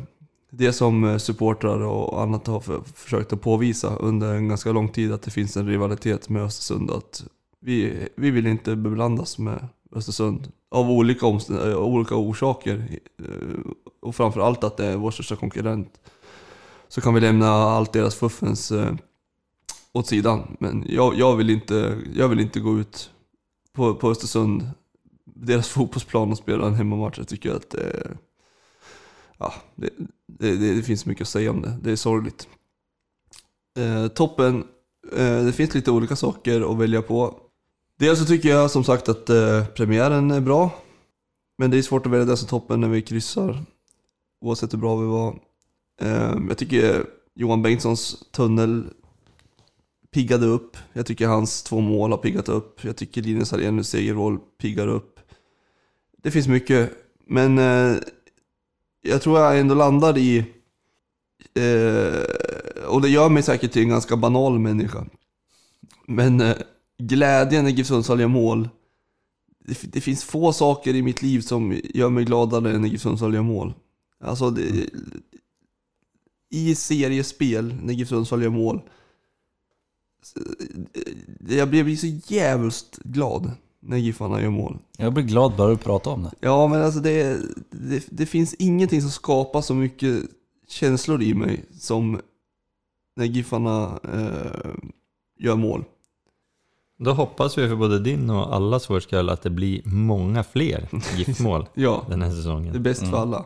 det som eh, supportrar och annat har för, försökt att påvisa under en ganska lång tid att det finns en rivalitet med Östersund. Att vi, vi vill inte beblandas med Östersund av olika, eh, av olika orsaker. Eh, och framförallt att det är vår största konkurrent. Så kan vi lämna allt deras fuffens eh, åt sidan. Men jag, jag, vill inte, jag vill inte gå ut på, på Östersund, deras fotbollsplan och spela en hemmamatch. Jag tycker att det, ja, det, det, det, finns mycket att säga om det. Det är sorgligt. Eh, toppen, eh, det finns lite olika saker att välja på. Dels så tycker jag som sagt att eh, premiären är bra. Men det är svårt att välja den som toppen när vi kryssar. Oavsett hur bra vi var. Eh, jag tycker Johan Bengtssons tunnel piggade upp. Jag tycker hans två mål har piggat upp. Jag tycker Linus Ahlenius segerroll piggar upp. Det finns mycket, men eh, jag tror jag ändå landar i, eh, och det gör mig säkert till en ganska banal människa. Men eh, glädjen när GIF Sundsvall gör mål, det, det finns få saker i mitt liv som gör mig gladare än när GIF Sundsvall gör mål. Alltså, det, i seriespel, när GIF Sundsvall gör mål, eh, jag blir så jävligt glad när Giffarna gör mål. Jag blir glad bara du pratar om det. Ja, men alltså det, det, det finns ingenting som skapar så mycket känslor i mig som när Giffarna eh, gör mål. Då hoppas vi för både din och allas vår skull att det blir många fler GIF-mål *laughs* Ja, den här det är säsongen. bäst för alla.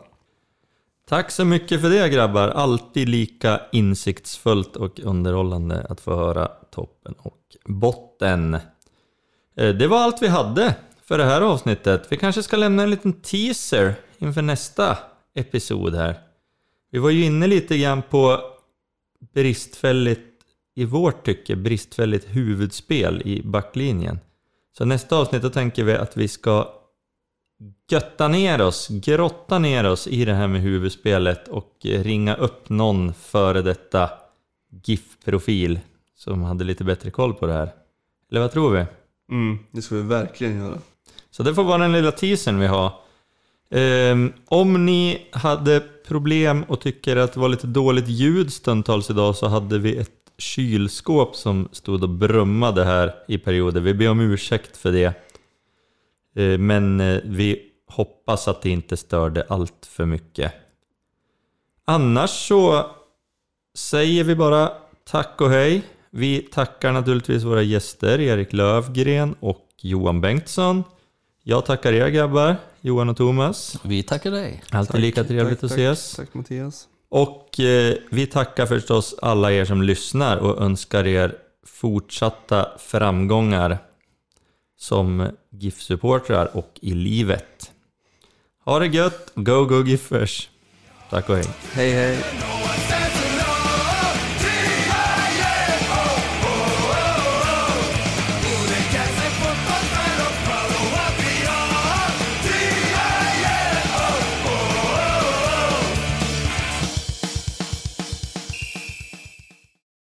Tack så mycket för det grabbar. Alltid lika insiktsfullt och underhållande att få höra toppen och botten. Eh, det var allt vi hade för det här avsnittet. Vi kanske ska lämna en liten teaser inför nästa episod här. Vi var ju inne lite grann på bristfälligt, i vårt tycke, bristfälligt huvudspel i backlinjen. Så nästa avsnitt då tänker vi att vi ska götta ner oss, grotta ner oss i det här med huvudspelet och ringa upp någon före detta GIF-profil som hade lite bättre koll på det här. Eller vad tror vi? Mm, det ska vi verkligen göra. Så det får vara den lilla teasern vi har. Ehm, om ni hade problem och tycker att det var lite dåligt ljud stundtals idag så hade vi ett kylskåp som stod och brummade här i perioder. Vi ber om ursäkt för det. Eh, Men eh, vi hoppas att det inte störde allt för mycket. Annars så säger vi bara tack och hej. Vi tackar naturligtvis våra gäster Erik Lövgren och Johan Bengtsson. Jag tackar er grabbar, Johan och Thomas. Vi tackar dig. Alltid lika trevligt tack, att ses. Tack, tack Mattias. Och eh, vi tackar förstås alla er som lyssnar och önskar er fortsatta framgångar som GIF-supportrar och i livet. Ha det gött, go go Giffers! Tack och hej! Hej hej.